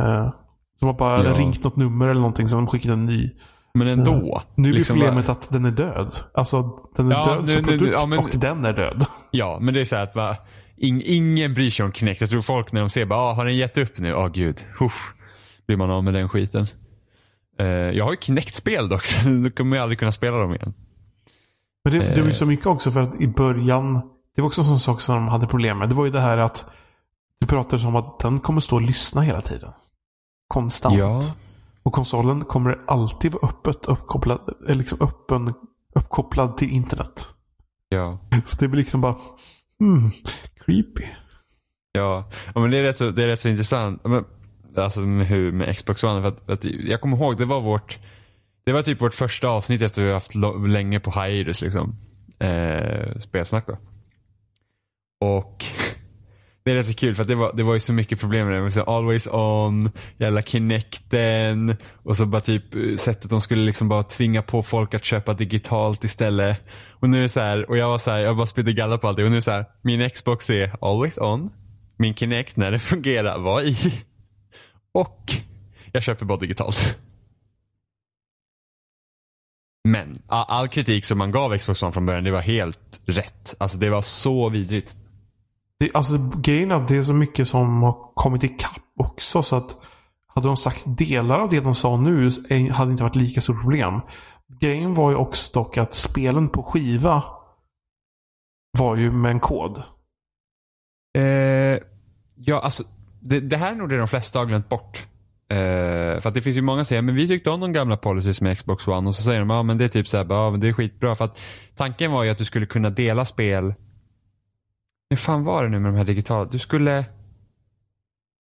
Uh, som har bara Ja. ringt något nummer eller någonting som de skickade en ny. Men ändå. Nu blir liksom problemet bara- att den är död. Alltså den är Ja, död nu- som nu- nu- produkt ja, men- och den är död. Ja, men det är så här att va, ing, ingen bryr sig om Kinect. Jag tror folk när de ser bara, ah, har den gett upp nu? Åh gud. Uff. Blir man av med den skiten. Eh, jag har ju Kinect-spel dock. Då kommer jag aldrig kunna spela dem igen. Men det, det var ju Eh. så mycket också för att i början, det var också en sån sak som de hade problem med. Det var ju det här att det pratades om att den kommer stå och lyssna hela tiden. Konstant. Ja. Och konsolen kommer alltid vara öppet uppkopplad, liksom öppen, uppkopplad till internet. Ja. Så det blir liksom bara, hmm, creepy. Ja, men det är rätt så, det är rätt så intressant. Men, alltså med, hur, med Xbox One. För att, att, jag kommer ihåg, det var vårt det var typ vårt första avsnitt efter vi haft länge på hiatus liksom. Eh, spelsnack då. Och det är rätt så kul för att det var, det var ju så mycket problem med det. så Always on, jävla Kinecten och så bara typ eh, sättet de skulle liksom bara tvinga på folk att köpa digitalt istället. Och nu är det så här, och jag var så här, jag bara spydde galla på allt det. Och nu är det så här, min Xbox är always on. Min Kinect när det fungerar var i. Och jag köper bara digitalt. Men all kritik som man gav Xbox One från början, det var helt rätt. Alltså det var så vidrigt. Det, alltså grejen är att det är så mycket som har kommit ikapp också. Så att hade de sagt delar av det de sa nu hade det inte varit lika stort problem. Grejen var ju också dock att spelen på skiva var ju med en kod. Eh, ja, alltså det, det här är nog det de flesta har glömt bort. Eh, för att det finns ju många som säger, men vi tyckte om de gamla policies med Xbox One och så säger de, ja men det är typ såhär, ja men det är skitbra för att tanken var ju att du skulle kunna dela spel. Hur fan var det nu med de här digitala? Du skulle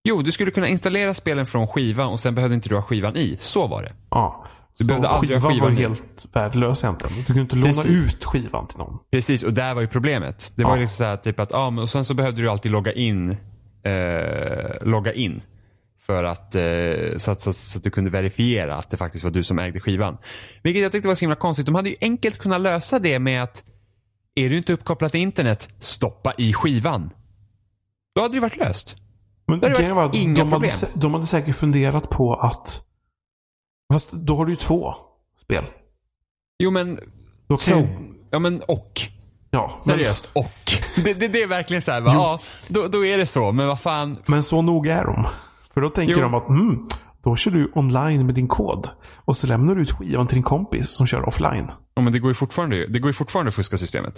Jo, du skulle kunna installera spelen från skivan och sen behövde inte du ha skivan i. Så var det. Ja. Du så behövde aldrig ha skivan var skivan i. helt värdelös egentligen. Du kunde inte låna Precis. ut skivan till någon. Precis, och där var ju problemet. Det var Ja. ju liksom så här, typ att, ja men och sen så behövde du alltid logga in. Eh, logga in. För att, eh, så, att, så, så att du kunde verifiera att det faktiskt var du som ägde skivan. Vilket jag tyckte var så himla konstigt. De hade ju enkelt kunnat lösa det med att, är du inte uppkopplad till internet, stoppa i skivan. Då hade det varit löst. Men Det hade varit inga de hade, problem. sä- de hade säkert funderat på att... Fast då har du ju två spel. Jo men, Då så, ju, ja men och. ja, men, Seriöst, och. Det, det, det är verkligen så här, va, ja, då, då är det så. Men vad fan, men så nog är de. För då tänker Jo. de att mm, då kör du online med din kod. Och så lämnar du ut skivan till din kompis som kör offline. Ja, men det går ju fortfarande, det går ju fortfarande att fuska systemet.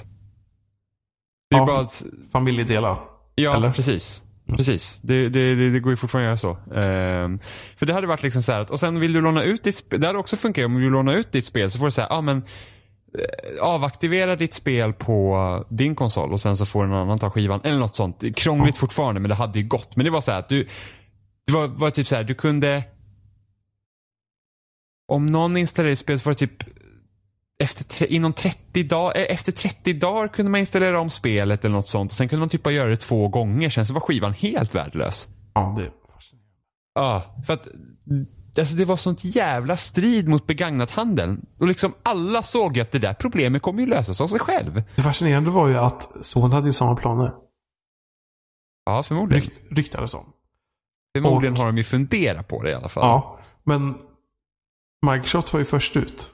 Det är Ja. bara att, Familjedelar. ja Eller? precis. Precis. Det, det, det, går ju fortfarande att göra så. Ehm, för det hade varit liksom så här att, och sen vill du låna ut ditt spel, det hade också funkat om du vill låna ut ditt spel så får du säga, ja ah, men eh, avaktivera ditt spel på din konsol och sen så får en annan ta skivan. Eller något sånt. Krångligt fortfarande men det hade ju gått. Men det var så här att du, det var, var typ så här, du kunde om någon installerade ett spel så var det typ efter, inom 30 dagar, eh, efter 30 dagar kunde man installera om spelet eller något sånt. Sen kunde man typ bara göra det två gånger, sen så var skivan helt värdelös. Ja, det är fascinerande. Ja, för att alltså det var sånt jävla strid mot begagnathandeln. Och liksom alla såg ju att det där problemet kommer ju lösas av sig själv. Det fascinerande var ju att Sony hade ju samma planer. Ja, förmodligen. Rykt, ryktades om. Förmodligen och- har de ju funderat på det i alla fall. Ja, men Microsoft var ju först ut.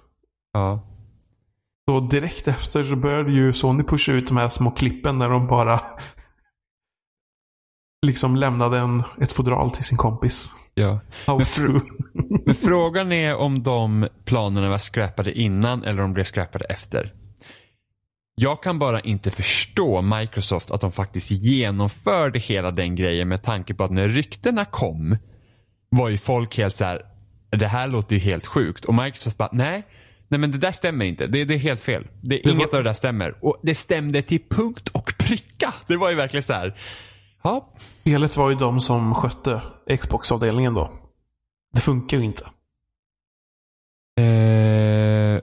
Ja. Så direkt efter så började ju Sony pusha ut de här små klippen när de bara liksom lämnade en, ett fodral till sin kompis. ja. Men fr- Men frågan är om de planerna var skräpade innan eller om de blev skräpade efter. Jag kan bara inte förstå Microsoft att de faktiskt genomförde hela den grejen med tanke på att när ryktena kom var ju folk helt så här. Det här låter ju helt sjukt. Och Microsoft bara, nej, nej men det där stämmer inte. Det, det är helt fel. Det, Det inget var- av det där stämmer. Och det stämde till punkt och pricka. Det var ju verkligen så här. ja, Spelet var ju de som skötte Xbox-avdelningen då. Det funkar ju inte. eh,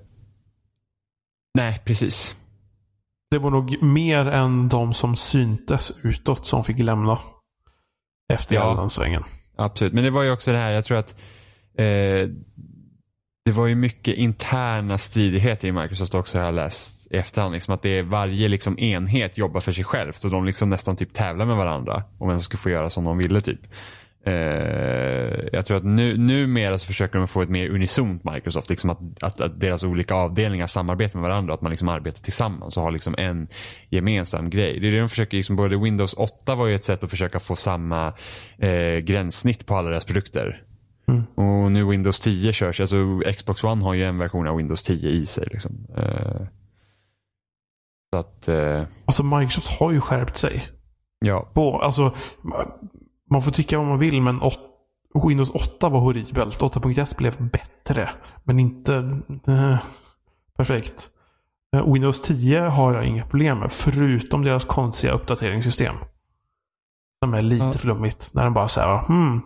nej precis. Det var nog mer än de som syntes utåt som fick lämna. Efter Ja. den svängen. Absolut, men det var ju också det här, jag tror att eh, det var ju mycket interna stridigheter i Microsoft också har jag läst i efterhand. Liksom att det är varje liksom, enhet jobbar för sig själv. Så de liksom nästan typ tävlar med varandra om vem som skulle få göra som de ville typ. Eh, jag tror att nu, numera så försöker de få ett mer unisont Microsoft. Liksom att, att, att deras olika avdelningar samarbetar med varandra. Att man liksom arbetar tillsammans och har liksom en gemensam grej. Det är det de försöker, liksom, både Windows 8 var ju ett sätt att försöka få samma eh, gränssnitt på alla deras produkter. Mm. Och nu Windows 10 körs, alltså Xbox One har ju en version av Windows 10 i sig. Liksom. Eh, så att, eh, Alltså Microsoft har ju skärpt sig. ja. På, alltså, man får tycka vad man vill men åt, Windows 8 var horribelt. 8.1 blev bättre. Men inte eh, perfekt. Eh, Windows 10 har jag inga problem med. Förutom deras konstiga uppdateringssystem. Som är lite Ja. flummigt. När den bara säger hmm,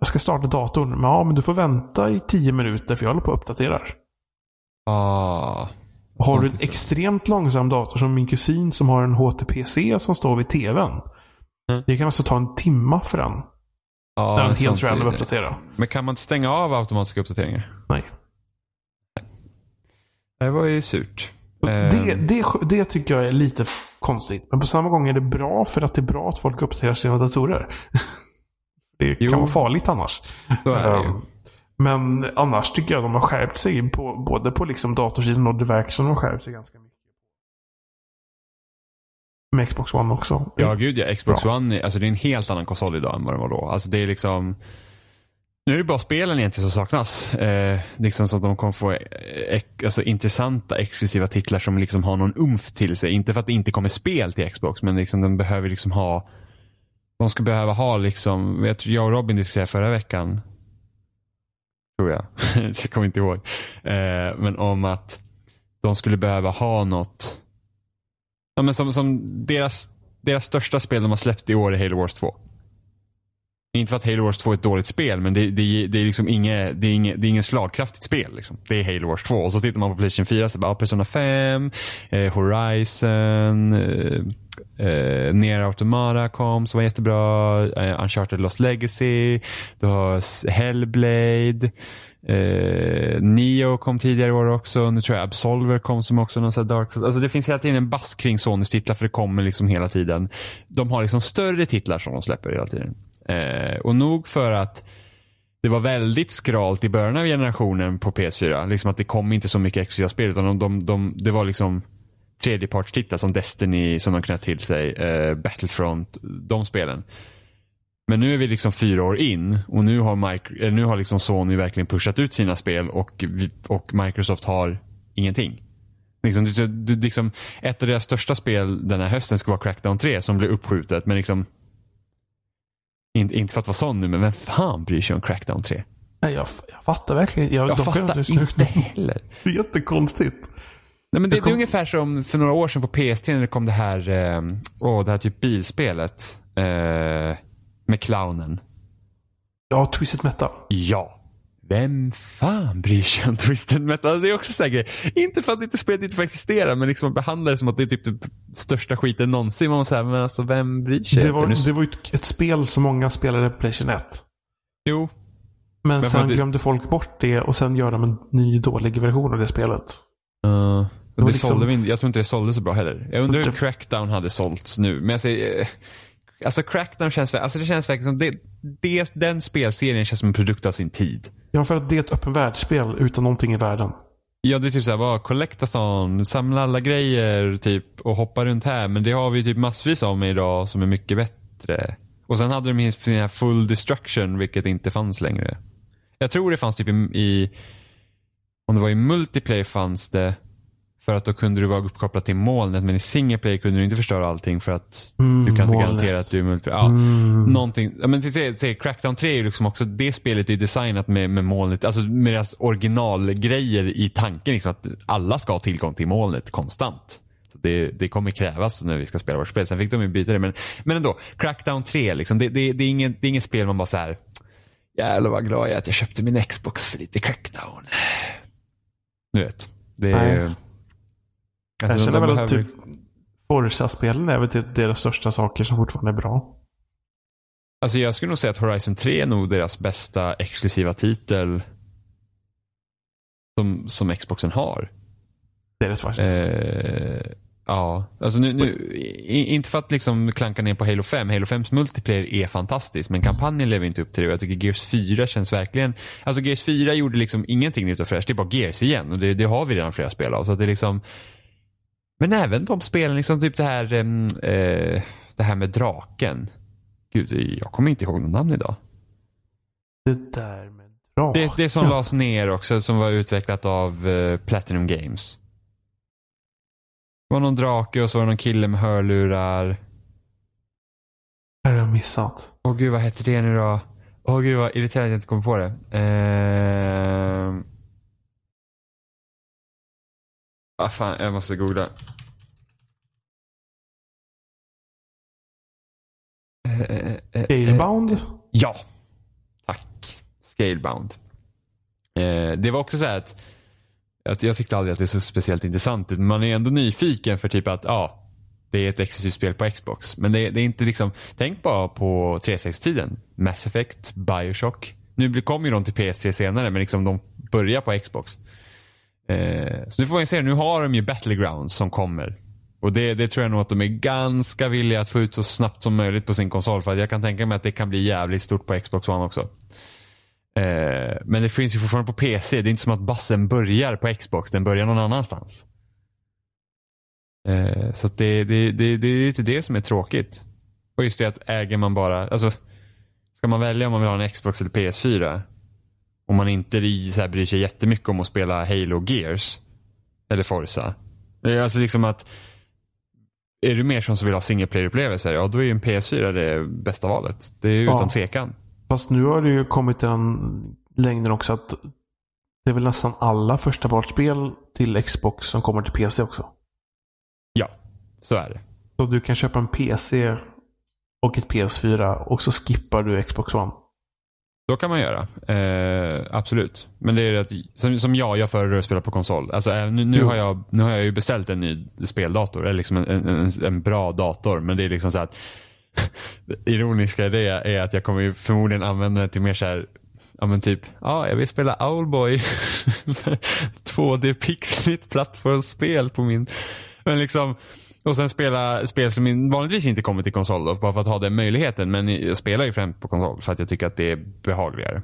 jag ska starta datorn. Men, ja, men du får vänta i 10 minuter för jag håller på och uppdaterar. Ah, Har du en extremt långsam dator som min kusin som har en HTPC som står vid tvn. Mm. Det kan alltså ta en timma för den. ja, när den helt random det. uppdaterar. Men kan man inte stänga av automatiska uppdateringar? Nej. Det var ju surt. Det, Ehm. det, det tycker jag är lite konstigt. Men på samma gång är det bra för att det är bra att folk uppdaterar sina datorer. det kan Jo. vara farligt annars. Ehm, Men annars tycker jag de har skärpt sig på, både på liksom datorsidan och det verkar som de har skärpt sig ganska mycket. Med Xbox One också. Ja, gud ja. Xbox Bra. One, är- alltså det är en helt annan konsol idag än vad det var då. Alltså det är liksom nu är det bara spelen egentligen som saknas. Eh, liksom så att de kommer få eh, alltså, intressanta exklusiva titlar som liksom har någon umf till sig. Inte för att det inte kommer spel till Xbox, men liksom de behöver liksom ha de ska behöva ha liksom, jag, jag och Robin diskuterade förra veckan, tror jag, jag kommer inte ihåg, eh, men om att de skulle behöva ha något, ja men som, som deras, deras största spel de har släppt i år är Halo Wars 2. Inte för att Halo Wars 2 är ett dåligt spel, men det, det, det är liksom inget, det är inget, det är inget slagkraftigt spel. Liksom. Det är Halo Wars 2. Och så tittar man på Playstation 4 så bara, Persona 5, eh, Horizon, eh, eh, Nier Automata kom som var jättebra, eh, Uncharted Lost Legacy, du har Hellblade, eh, Neo kom tidigare i år också, nu tror jag Absolver kom som också någon sån här Dark Souls. Alltså det finns hela tiden en bass kring Sonys titlar för det kommer liksom hela tiden. De har liksom större titlar som de släpper hela tiden. Eh, och nog för att det var väldigt skralt i början av generationen på PS4. Liksom att det kom inte så mycket exklusiva spel utan de, de, de, det var liksom tredjepartstitlar som Destiny som de knöt till sig, eh, Battlefront, de spelen. Men nu är vi liksom fyra år in och nu har, Micro, eh, nu har liksom Sony verkligen pushat ut sina spel och, och Microsoft har ingenting. Liksom, du, du, liksom, ett av deras största spel den här hösten ska vara Crackdown 3 som blev uppskjutet men liksom inte, inte för att vara sån nu men vem fan bryr sig om Crackdown 3? Nej, jag, jag fattar verkligen jag, Jag fattar inte heller. Det är jättekonstigt. Nej, men det, Det kom- det är ungefär som för några år sedan på PST när det kom det här, eh, åh, det här typ bilspelet. Eh, med clownen. Ja, Twisted Metal. Ja. Vem fan bryr sig om Twisted Metal? Alltså, det är också så här grej. Inte för att inte spelet inte får existera, men liksom behandla det som att det är typ det största skiten någonsin. Man säga, men alltså vem bryr sig? Det var, det var ju ett, spel som många spelade på Playstation 1. Jo. Men, för sen det- glömde folk bort det och sen gör de en ny dålig version av det spelet. Uh, och det liksom- sålde vi inte, jag tror inte det sålde så bra heller. Jag undrar hur Crackdown hade sålts nu. Men jag säger, eh, alltså Crackdown känns, alltså det känns verkligen som, det, det, den spelserien känns som en produkt av sin tid. Ja, för att det är ett öppen världsspel utan någonting i världen. Ja, det är typ såhär, bara collectathon, samla alla grejer typ och hoppa runt här. Men det har vi typ massvis av med idag som är mycket bättre. Och sen hade de sin här full destruction, vilket inte fanns längre. Jag tror det fanns typ i, i om det var i multiplayer fanns det för att då kunde du vara uppkopplad till molnet men i single player kunde du inte förstöra allting för att Mm, du kan inte molnet. garantera att du är multiplayer. Ja, Mm. Någonting, men till, till, Crackdown 3 är ju liksom också, det spelet är designat med, med molnet, alltså med deras originalgrejer i tanken liksom att alla ska ha tillgång till molnet konstant. Så det, det kommer krävas när vi ska spela vårt spel. Sen fick de ju byta det men, men ändå, Crackdown 3 liksom, det, det, det, är inget, det är inget spel man bara så här. jävlar vad glad jag är att jag köpte min Xbox för lite Crackdown. Du vet. Det är... Nej. Alltså, Jag känner väl att typ Forza-spelen är väl typ deras största saker som fortfarande är bra. Alltså jag skulle nog säga att Horizon 3 är nog deras bästa exklusiva titel som, som Xboxen har. Det är rätt fascinerande. Eh, ja, alltså nu, nu, inte för att liksom klanka ner på Halo 5. Halo 5s multiplayer är fantastisk, men kampanjen lever inte upp till det. Jag tycker Gears 4 känns verkligen... Alltså Gears 4 gjorde liksom ingenting nytt och fräscht. Det är bara Gears igen och det, det har vi redan flera spel av. Så det är liksom... Men även de spelen, liksom typ det här, eh, det här med draken. Gud, jag kommer inte ihåg någon namn idag. Det där med drag. Det, det som lades ner också, som var utvecklat av eh, Platinum Games. Det var någon drake och så var det någon kille med hörlurar. Det har jag missat. Åh gud, vad hette det nu då? Åh gud, vad irriterande att jag inte kommer på det. Ehm... Ah, fan, jag måste googla. Eh, eh, eh, Scalebound? Ja. Tack. Scalebound. Det var också så här att, att jag tyckte aldrig att det såg speciellt intressant ut. Men man är ändå nyfiken för typ att ja, det är ett exklusivt spel på Xbox. Men det, det är inte liksom, tänk bara på 360-tiden. Mass Effect, Bioshock. Nu kommer ju de till PS3 senare men liksom de börjar på Xbox. Eh, så nu får man se, nu har de ju Battlegrounds som kommer. Och det, det tror jag nog att de är ganska villiga att få ut så snabbt som möjligt på sin konsol. För att jag kan tänka mig att det kan bli jävligt stort på Xbox One också. Eh, men det finns ju fortfarande på PC. Det är inte som att bassen börjar på Xbox. Den börjar någon annanstans. Eh, så att det, det, det, det är lite det som är tråkigt. Och just det att äger man bara, alltså ska man välja om man vill ha en Xbox eller PS4 om man inte så här bryr sig jättemycket om att spela Halo Gears eller Forza. Alltså liksom att är du mer som som vill ha single player-upplevelser, ja då är ju en PS4 det bästa valet. Det är ju Ja. utan tvekan. Fast nu har det ju kommit den längden också att det är väl nästan alla första partsspel till Xbox som kommer till PC också. Ja, så är det. Så du kan köpa en PC och ett PS4 och så skippar du Xbox One. Så kan man göra. Eh, absolut. Men det är att, som, som jag, jag föredrar att spela på konsol. Alltså, eh, nu, nu, har jag, nu har jag ju beställt en ny speldator. Eller liksom en, en, en, bra dator. Men det är liksom så att det ironiska i det är att jag kommer ju förmodligen använda den till mer så här Ja men typ, ja jag vill spela Owlboy 2D pixligt plattformsspel på min Men liksom och sen spela spel som vanligtvis inte kommer till konsol då, bara för att ha den möjligheten. Men jag spelar ju främst på konsol för att jag tycker att det är behagligare.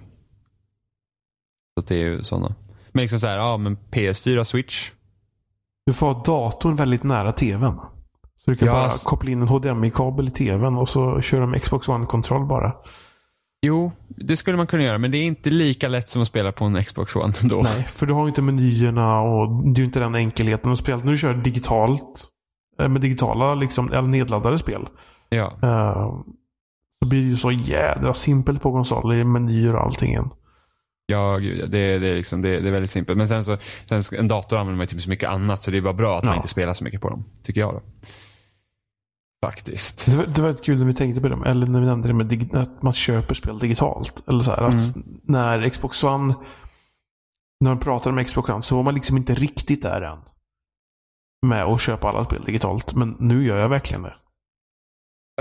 Så det är ju sådana. Men liksom så här, ja men PS4, Switch. Du får ha datorn väldigt nära tvn. Så du kan Ja, bara koppla in en HDMI-kabel i tvn och så kör de Xbox One-kontroll bara. Jo, det skulle man kunna göra men det är inte lika lätt som att spela på en Xbox One ändå. Nej, för du har ju inte menyerna och det är ju inte den enkelheten. Och speciellt när du kör digitalt, med digitala liksom, eller nedladdade spel. Ja. eh, så blir det ju så jädra simpelt på konsoler menyer och allting. Ja, gud, det, det, är liksom, det, det är väldigt simpelt. Men sen så, sen en dator använder man ju typ så mycket annat så det är bara bra att man Ja. inte spelar så mycket på dem. Tycker jag då. Faktiskt. Det var, det var ett kul när vi tänkte på det, eller när vi nämnde det med att man köper spel digitalt. Eller så här, att när Xbox One, när de pratade med Xbox One så var man liksom inte riktigt där än. Med att köpa alla spel digitalt. Men nu gör jag verkligen det.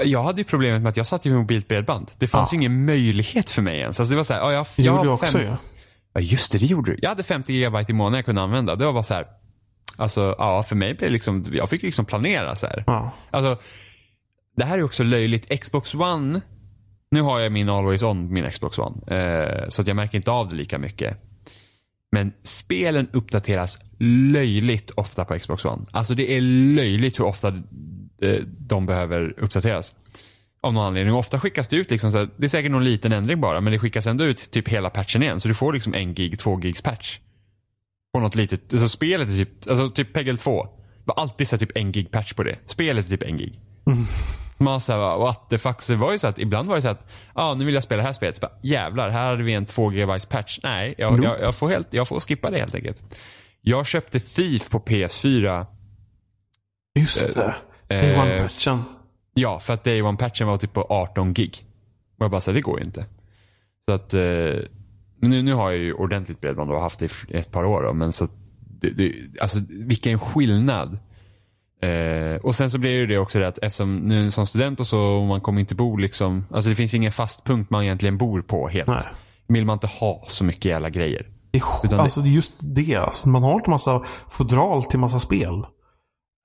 Jag hade ju problemet med att jag satt med mobilt bredband. Det fanns Ja. ju ingen möjlighet för mig ens. Alltså det var så här, ja, jag, Det jag gjorde jag också fem- ju. Ja just det, det gjorde du. Jag hade 50 gigabyte i månaden jag kunde använda. Det var bara så här. Alltså ja, för mig blev det liksom, jag fick liksom planera så här. Ja. Alltså, det här är också löjligt. Xbox One, nu har jag min Always On, min Xbox One. Eh, så att jag märker inte av det lika mycket. Men spelen uppdateras löjligt ofta på Xbox One. Alltså det är löjligt hur ofta eh, de behöver uppdateras. Av någon anledning. Och ofta skickas det ut liksom så här, det är säkert någon liten ändring bara, men det skickas ändå ut typ hela patchen igen. Så du får liksom en gig, två gigs patch. På något litet, alltså spelet är typ, alltså typ Peggle 2. Det var alltid så typ en gig patch på det. Spelet är typ en gig. Man såhär, what the fuck. Så det var ju så att ibland var det så att, ja ah, nu vill jag spela det här spelet. Så bara, Jävlar, här hade vi en 2 GB patch. Nej, jag, jag, jag, får helt, jag får skippa det helt enkelt. Jag köpte Thief på PS4. Just det. Det är eh, One-patchen. Ja, för att Day One-patchen var typ på 18 gig. Och jag bara så här, det går ju inte. Så att, eh, nu, nu har jag ju ordentligt bredband och har haft det i ett par år. Då, men så att det, det, alltså vilken skillnad. Eh, och sen så blir det ju det också det att eftersom nu som student och så, och man kommer inte bo liksom, alltså det finns ingen fast punkt man egentligen bor på helt. Nej. Vill man inte ha så mycket jävla grejer. Det är, alltså det just det. Alltså, man har inte massa fodral till massa spel.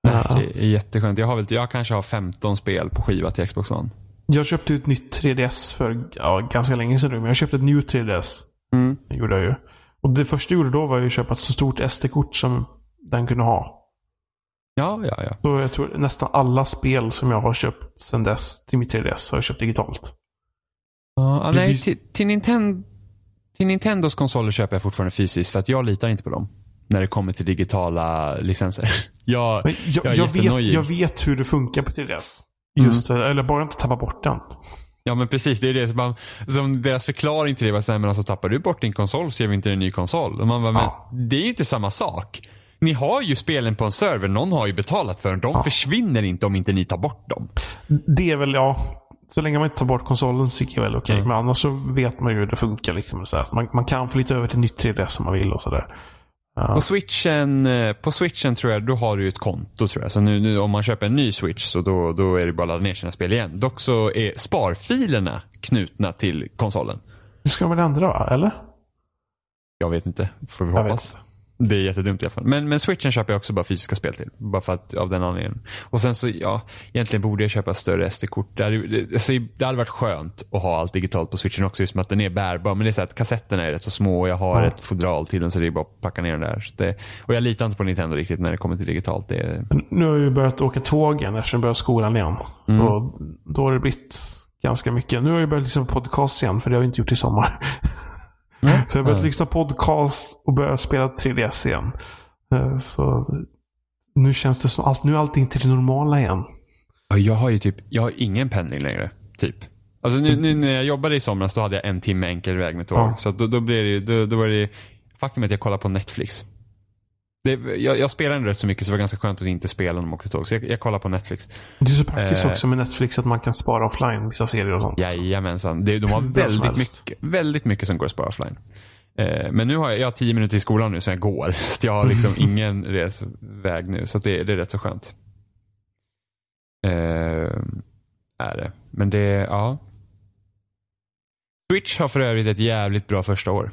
Nej, Ja. Det är jätteskönt. Jag, har väl, jag kanske har 15 spel på skiva till Xbox One. Jag köpte ett nytt 3DS för ja, ganska länge sedan nu. Men jag köpte ett New 3DS. Mm. Det gjorde jag ju. Och det första jag gjorde då var att köpa ett så stort SD-kort som den kunde ha. Ja, ja, ja. Så jag tror nästan alla spel som jag har köpt sedan dess till mitt 3DS har jag köpt digitalt. Ja, Det nej, blir- till, till, Nintendo, till Nintendos konsoler köper jag fortfarande fysiskt för att jag litar inte på dem. När det kommer till digitala licenser. Jag, Men jag, jag jag, vet, jag vet hur det funkar på 3DS. Mm. Just det, eller bara inte tappa bort den. Ja men precis, det är det som, man, som deras förklaring till det var såhär, men alltså tappar du bort din konsol så ger vi inte en ny konsol. Och man bara, Ja. men det är ju inte samma sak. Ni har ju spelen på en server, någon har ju betalat för dem. De försvinner inte om inte ni tar bort dem. Det är väl, ja. Så länge man inte tar bort konsolen så tycker jag väl okej. Mm. Men annars så vet man ju hur det funkar. Liksom, så här. Man, man kan flytta över till nytt 3DS om man vill och sådär. På switchen, eh, på switchen tror jag, då har du ett konto tror jag. Så nu, nu om man köper en ny switch så då, då är det bara att ladda ner sina spel igen. Dock så är sparfilerna knutna till konsolen. Det ska man ändra va? Eller? Jag vet inte, får vi Jag vet hoppas. Det är jättedumt i alla fall. Men, men switchen köper jag också bara fysiska spel till. Bara för att, av den anledningen. Och sen så, ja, egentligen borde jag köpa större SD-kort. Det, hade- det, alltså, det hade varit skönt att ha allt digitalt på switchen också, just med att den är bärbar. Men det är så att kassetterna är rätt så små och jag har Ja. ett fodral till den så det är bara att packa ner den där. Det, och jag litar inte på Nintendo riktigt när det kommer till digitalt. Det nu har jag ju börjat åka tåg igen eftersom jag börjar skolan igen. Mm. Så då har det blivit ganska mycket. Nu har jag börjat lyssna på podcast igen för det har jag inte gjort i sommar. Så jag har börjat lyssna på podcast och börjat spela 3DS igen. Eh, Så nu känns det som allt, nu är allting till det normala igen. Ja, jag har ju typ, jag har ingen pendling längre. Typ. Alltså nu, nu när jag jobbade i somras då hade jag en timme enkel väg med tåg. Ja. Så då, då blir det då, då var det faktum är att jag kollar på Netflix. Det, jag, jag spelar ändå rätt så mycket så det var ganska skönt att inte spela när man åkte tåg. Så jag, jag kollar på Netflix. Det är så praktiskt Eh. också med Netflix att man kan spara offline vissa serier och sånt. Jajamensan. Det, de har väldigt mycket, väldigt mycket som går att spara offline. Eh, men nu har jag, jag har tio minuter i skolan nu så jag går. Så jag har liksom ingen resväg nu. Så det, det är rätt så skönt. Eh, är det. Men det, ja. Switch har för övrigt ett jävligt bra första år.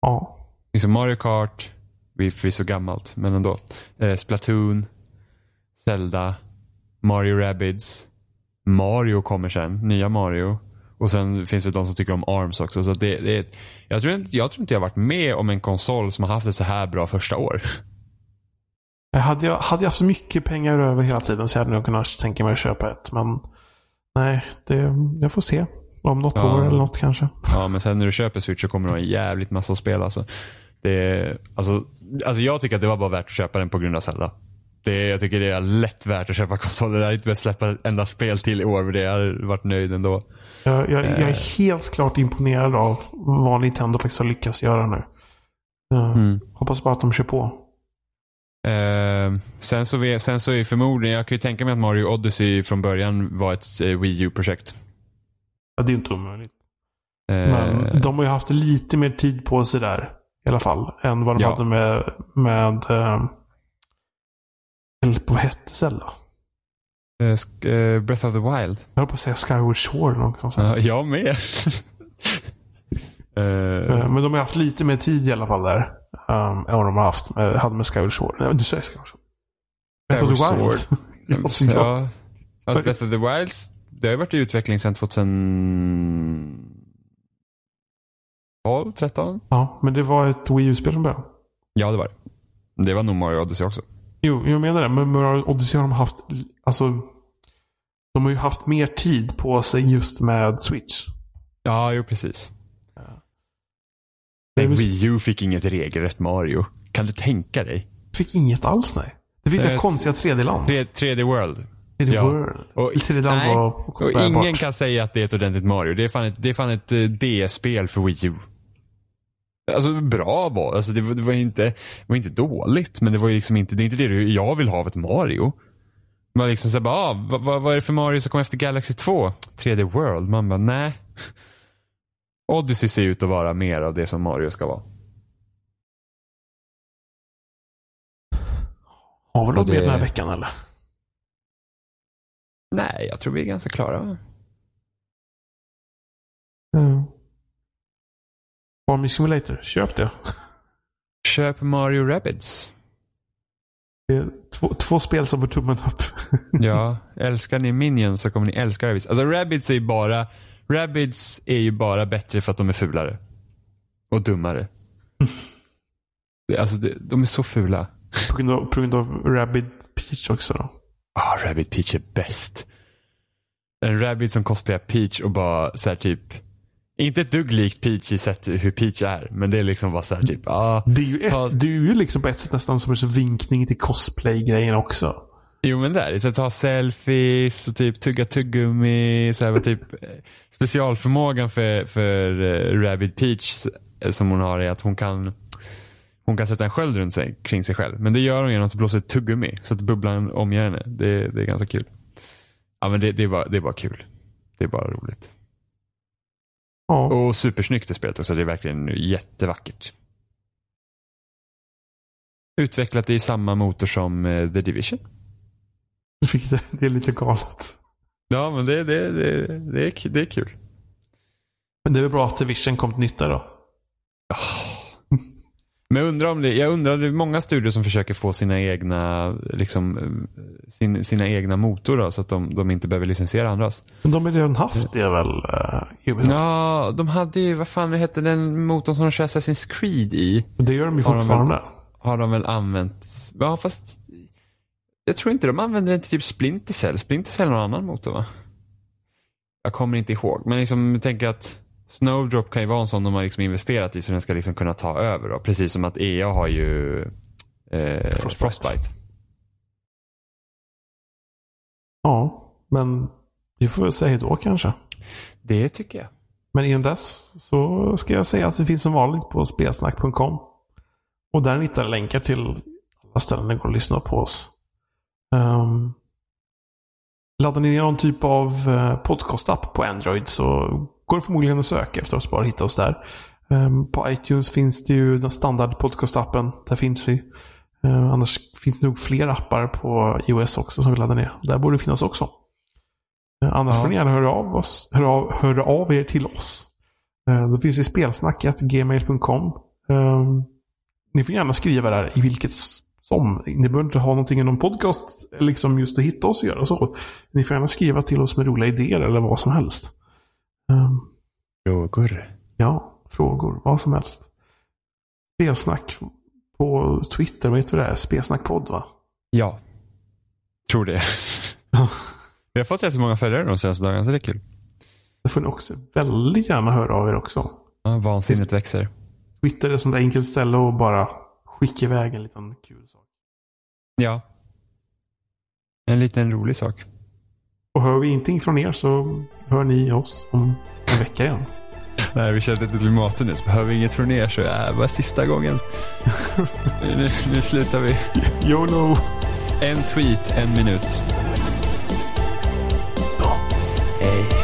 Ja. Liksom Mario Kart, vi är förvisso gammalt, men ändå. Eh, Splatoon, Zelda, Mario Rabbids, Mario kommer sen, nya Mario. Och sen finns det de som tycker om ARMS också. Så det, det, jag, tror, inte- jag tror inte jag varit med om en konsol som har haft ett så här bra första år. Jag hade, jag, hade jag haft mycket pengar över hela tiden så hade jag nog kunnat tänka mig att köpa ett. Men nej, det, jag får se. Om något Ja. år eller något kanske. Ja, men sen när du köper Switch så kommer du ha en jävligt massa att spela. Alltså. Det, alltså, alltså jag tycker att det var bara värt att köpa den på grund av Zelda. Det, jag tycker det är lätt värt att köpa konsoler. Jag hade inte behövt släppa ett enda spel till i år. Men det hade varit nöjd ändå. Jag, jag, jag Eh. är helt klart imponerad av vad Nintendo faktiskt har lyckats göra nu. Eh, Mm. Hoppas bara att de kör på. Eh, sen, så, vi- sen så är förmodligen, jag kan ju tänka mig att Mario Odyssey från början var ett eh, Wii U-projekt. Ja, det är inte omöjligt. Eh, Men de har ju haft lite mer tid på sig där. I alla fall. Än vad de Ja. hade med, med eh, eller vad hette Zelda? eh, Breath of the Wild. Jag höll på att säga Skyward Sword. Någon kan säga. Ja, jag med. Eh, Men de har haft lite mer tid i alla fall där. Um, än vad de har haft med, hade med Skyward Sword. Nej, du säger Skyward Sword. Breath of the Wild. ja, såklart. ja, alltså Breath of the Wilds, det har ju varit i utveckling sedan 2012, 13? ja, men det var ett Wii U-spel från början. Ja, det var det. Det var nog Mario Odyssey också. Jo, jag menar det. Men Mario Odyssey har de haft, alltså, de har ju haft mer tid på sig just med Switch. Ja, jo precis. Det är Men Wii U fick inget regelrätt Mario. Kan du tänka dig? Fick inget alls nej. Det finns Eh, ett konstiga 3D-land. 3, 3D World. 3D ja. World. Och- 3D-land nej. var Och ingen kan säga att det är ett ordentligt Mario. Det är fan ett, det ett eh, DS-spel för Wii U. Alltså bra var alltså, det. Var, det var inte, det var inte dåligt, men det var liksom inte, det är inte det jag vill ha av ett Mario. Man liksom såhär ah, vad, vad, vad är det för Mario som kom efter Galaxy 2? 3D World? Man bara, nej. Odyssey ser ut att vara mer av det som Mario ska vara. Har vi något det- mer den här veckan eller? Nej, jag tror vi är ganska klara. Mm. Farming Simulator. Köp det. Köp Mario Rabbids. Det är två, två spel som får tummen upp. Ja, älskar ni Minions så kommer ni älska Rabbids. Alltså Rabbids är ju bara, Rabbids är ju bara bättre för att de är fulare. Och dummare. Alltså det, de är så fula. på, grund av, på grund av Rabbit Peach också då. Ah, Rabbid Peach är bäst. En Rabbid som cosplayar Peach och bara så här typ, inte ett dugg likt Peach i sätt hur Peach är, men det är liksom bara så här typ, ah, Det är ju, ett, Ta- det är ju liksom på ett sätt nästan som en vinkning till cosplay-grejen också. Jo men där, så att ta selfies och typ tugga tuggummi. Så här, typ, eh, specialförmågan för, för uh, Rabbid Peach eh, som hon har är att hon kan hon kan sätta en sköld runt sig, kring sig själv. Men det gör hon genom att blåsa ut tuggummi. Så att bubblan omger henne. Det, det är ganska kul. Ja men det, det, är bara, det är bara kul. Det är bara roligt. Ja. Och supersnyggt det spelet också. Det är verkligen jättevackert. Utvecklat i samma motor som eh, The Division. Det, är lite galet. Ja men det, det, det, det, är, det är kul. Men det är väl bra att Division kom till nytta då. Men jag undrar om det, jag undrar, det är många studier som försöker få sina egna, liksom, eh, sin, sina egna motorer så att de, de inte behöver licensiera andras. Men de har redan haft det väl, uh, Ubisoft? Ja, de hade ju, vad fan hette den motorn som de kör Assassin's Creed i? Men Det gör de ju Har de fortfarande. Har de väl använt, ja fast jag tror inte de använder den till typ Splinter Cell. Splinter Cell är någon annan motor va? Jag kommer inte ihåg, men liksom jag tänker att Snowdrop kan ju vara en sån de har liksom investerat i så den ska liksom kunna ta över. Då. Precis som att EA har ju eh, Frostbite. Frostbite. Ja, men vi får väl säga då kanske. Det tycker jag. Men innan dess så ska jag säga att vi finns som vanligt på spelsnack.com. Och där hittar ni länkar till alla ställen där det går att lyssna på oss. Um, laddar ni ner någon typ av uh, podcastapp på Android så går förmodligen att söka efter oss bara hitta oss där. Um, på iTunes finns det ju den standard podcastappen. Där finns vi. Uh, annars finns det nog fler appar på iOS också som vi laddar ner. Där borde det finnas också. Uh, annars Ja. får ni gärna höra av, oss, höra av, höra av er till oss. Då finns det spelsnacket gmail.com. Ni får gärna skriva där i vilket som. Ni behöver inte ha någonting i någon podcast liksom just att hitta oss och göra så. Ni får gärna skriva till oss med roliga idéer eller vad som helst. Um, Frågor. Ja, frågor, vad som helst. Spelsnack på Twitter, vad heter det? där? Spelsnackpodd va? Ja. Tror det. Vi har fått rätt så många följare de senaste dagarna så det är kul. Det får ni också väldigt gärna höra av er också. Ja, vansinnet växer. Twitter är ett sånt enkelt ställe att bara skicka iväg en liten kul sak. Ja. En liten rolig sak. Och hör vi ingenting från er så hör ni oss om en vecka igen. Nej, vi känner inte till maten nu, så behöver vi inget från er så det bara sista gången. nu, nu slutar vi. YOLO! En tweet, en minut. Ja. Hej.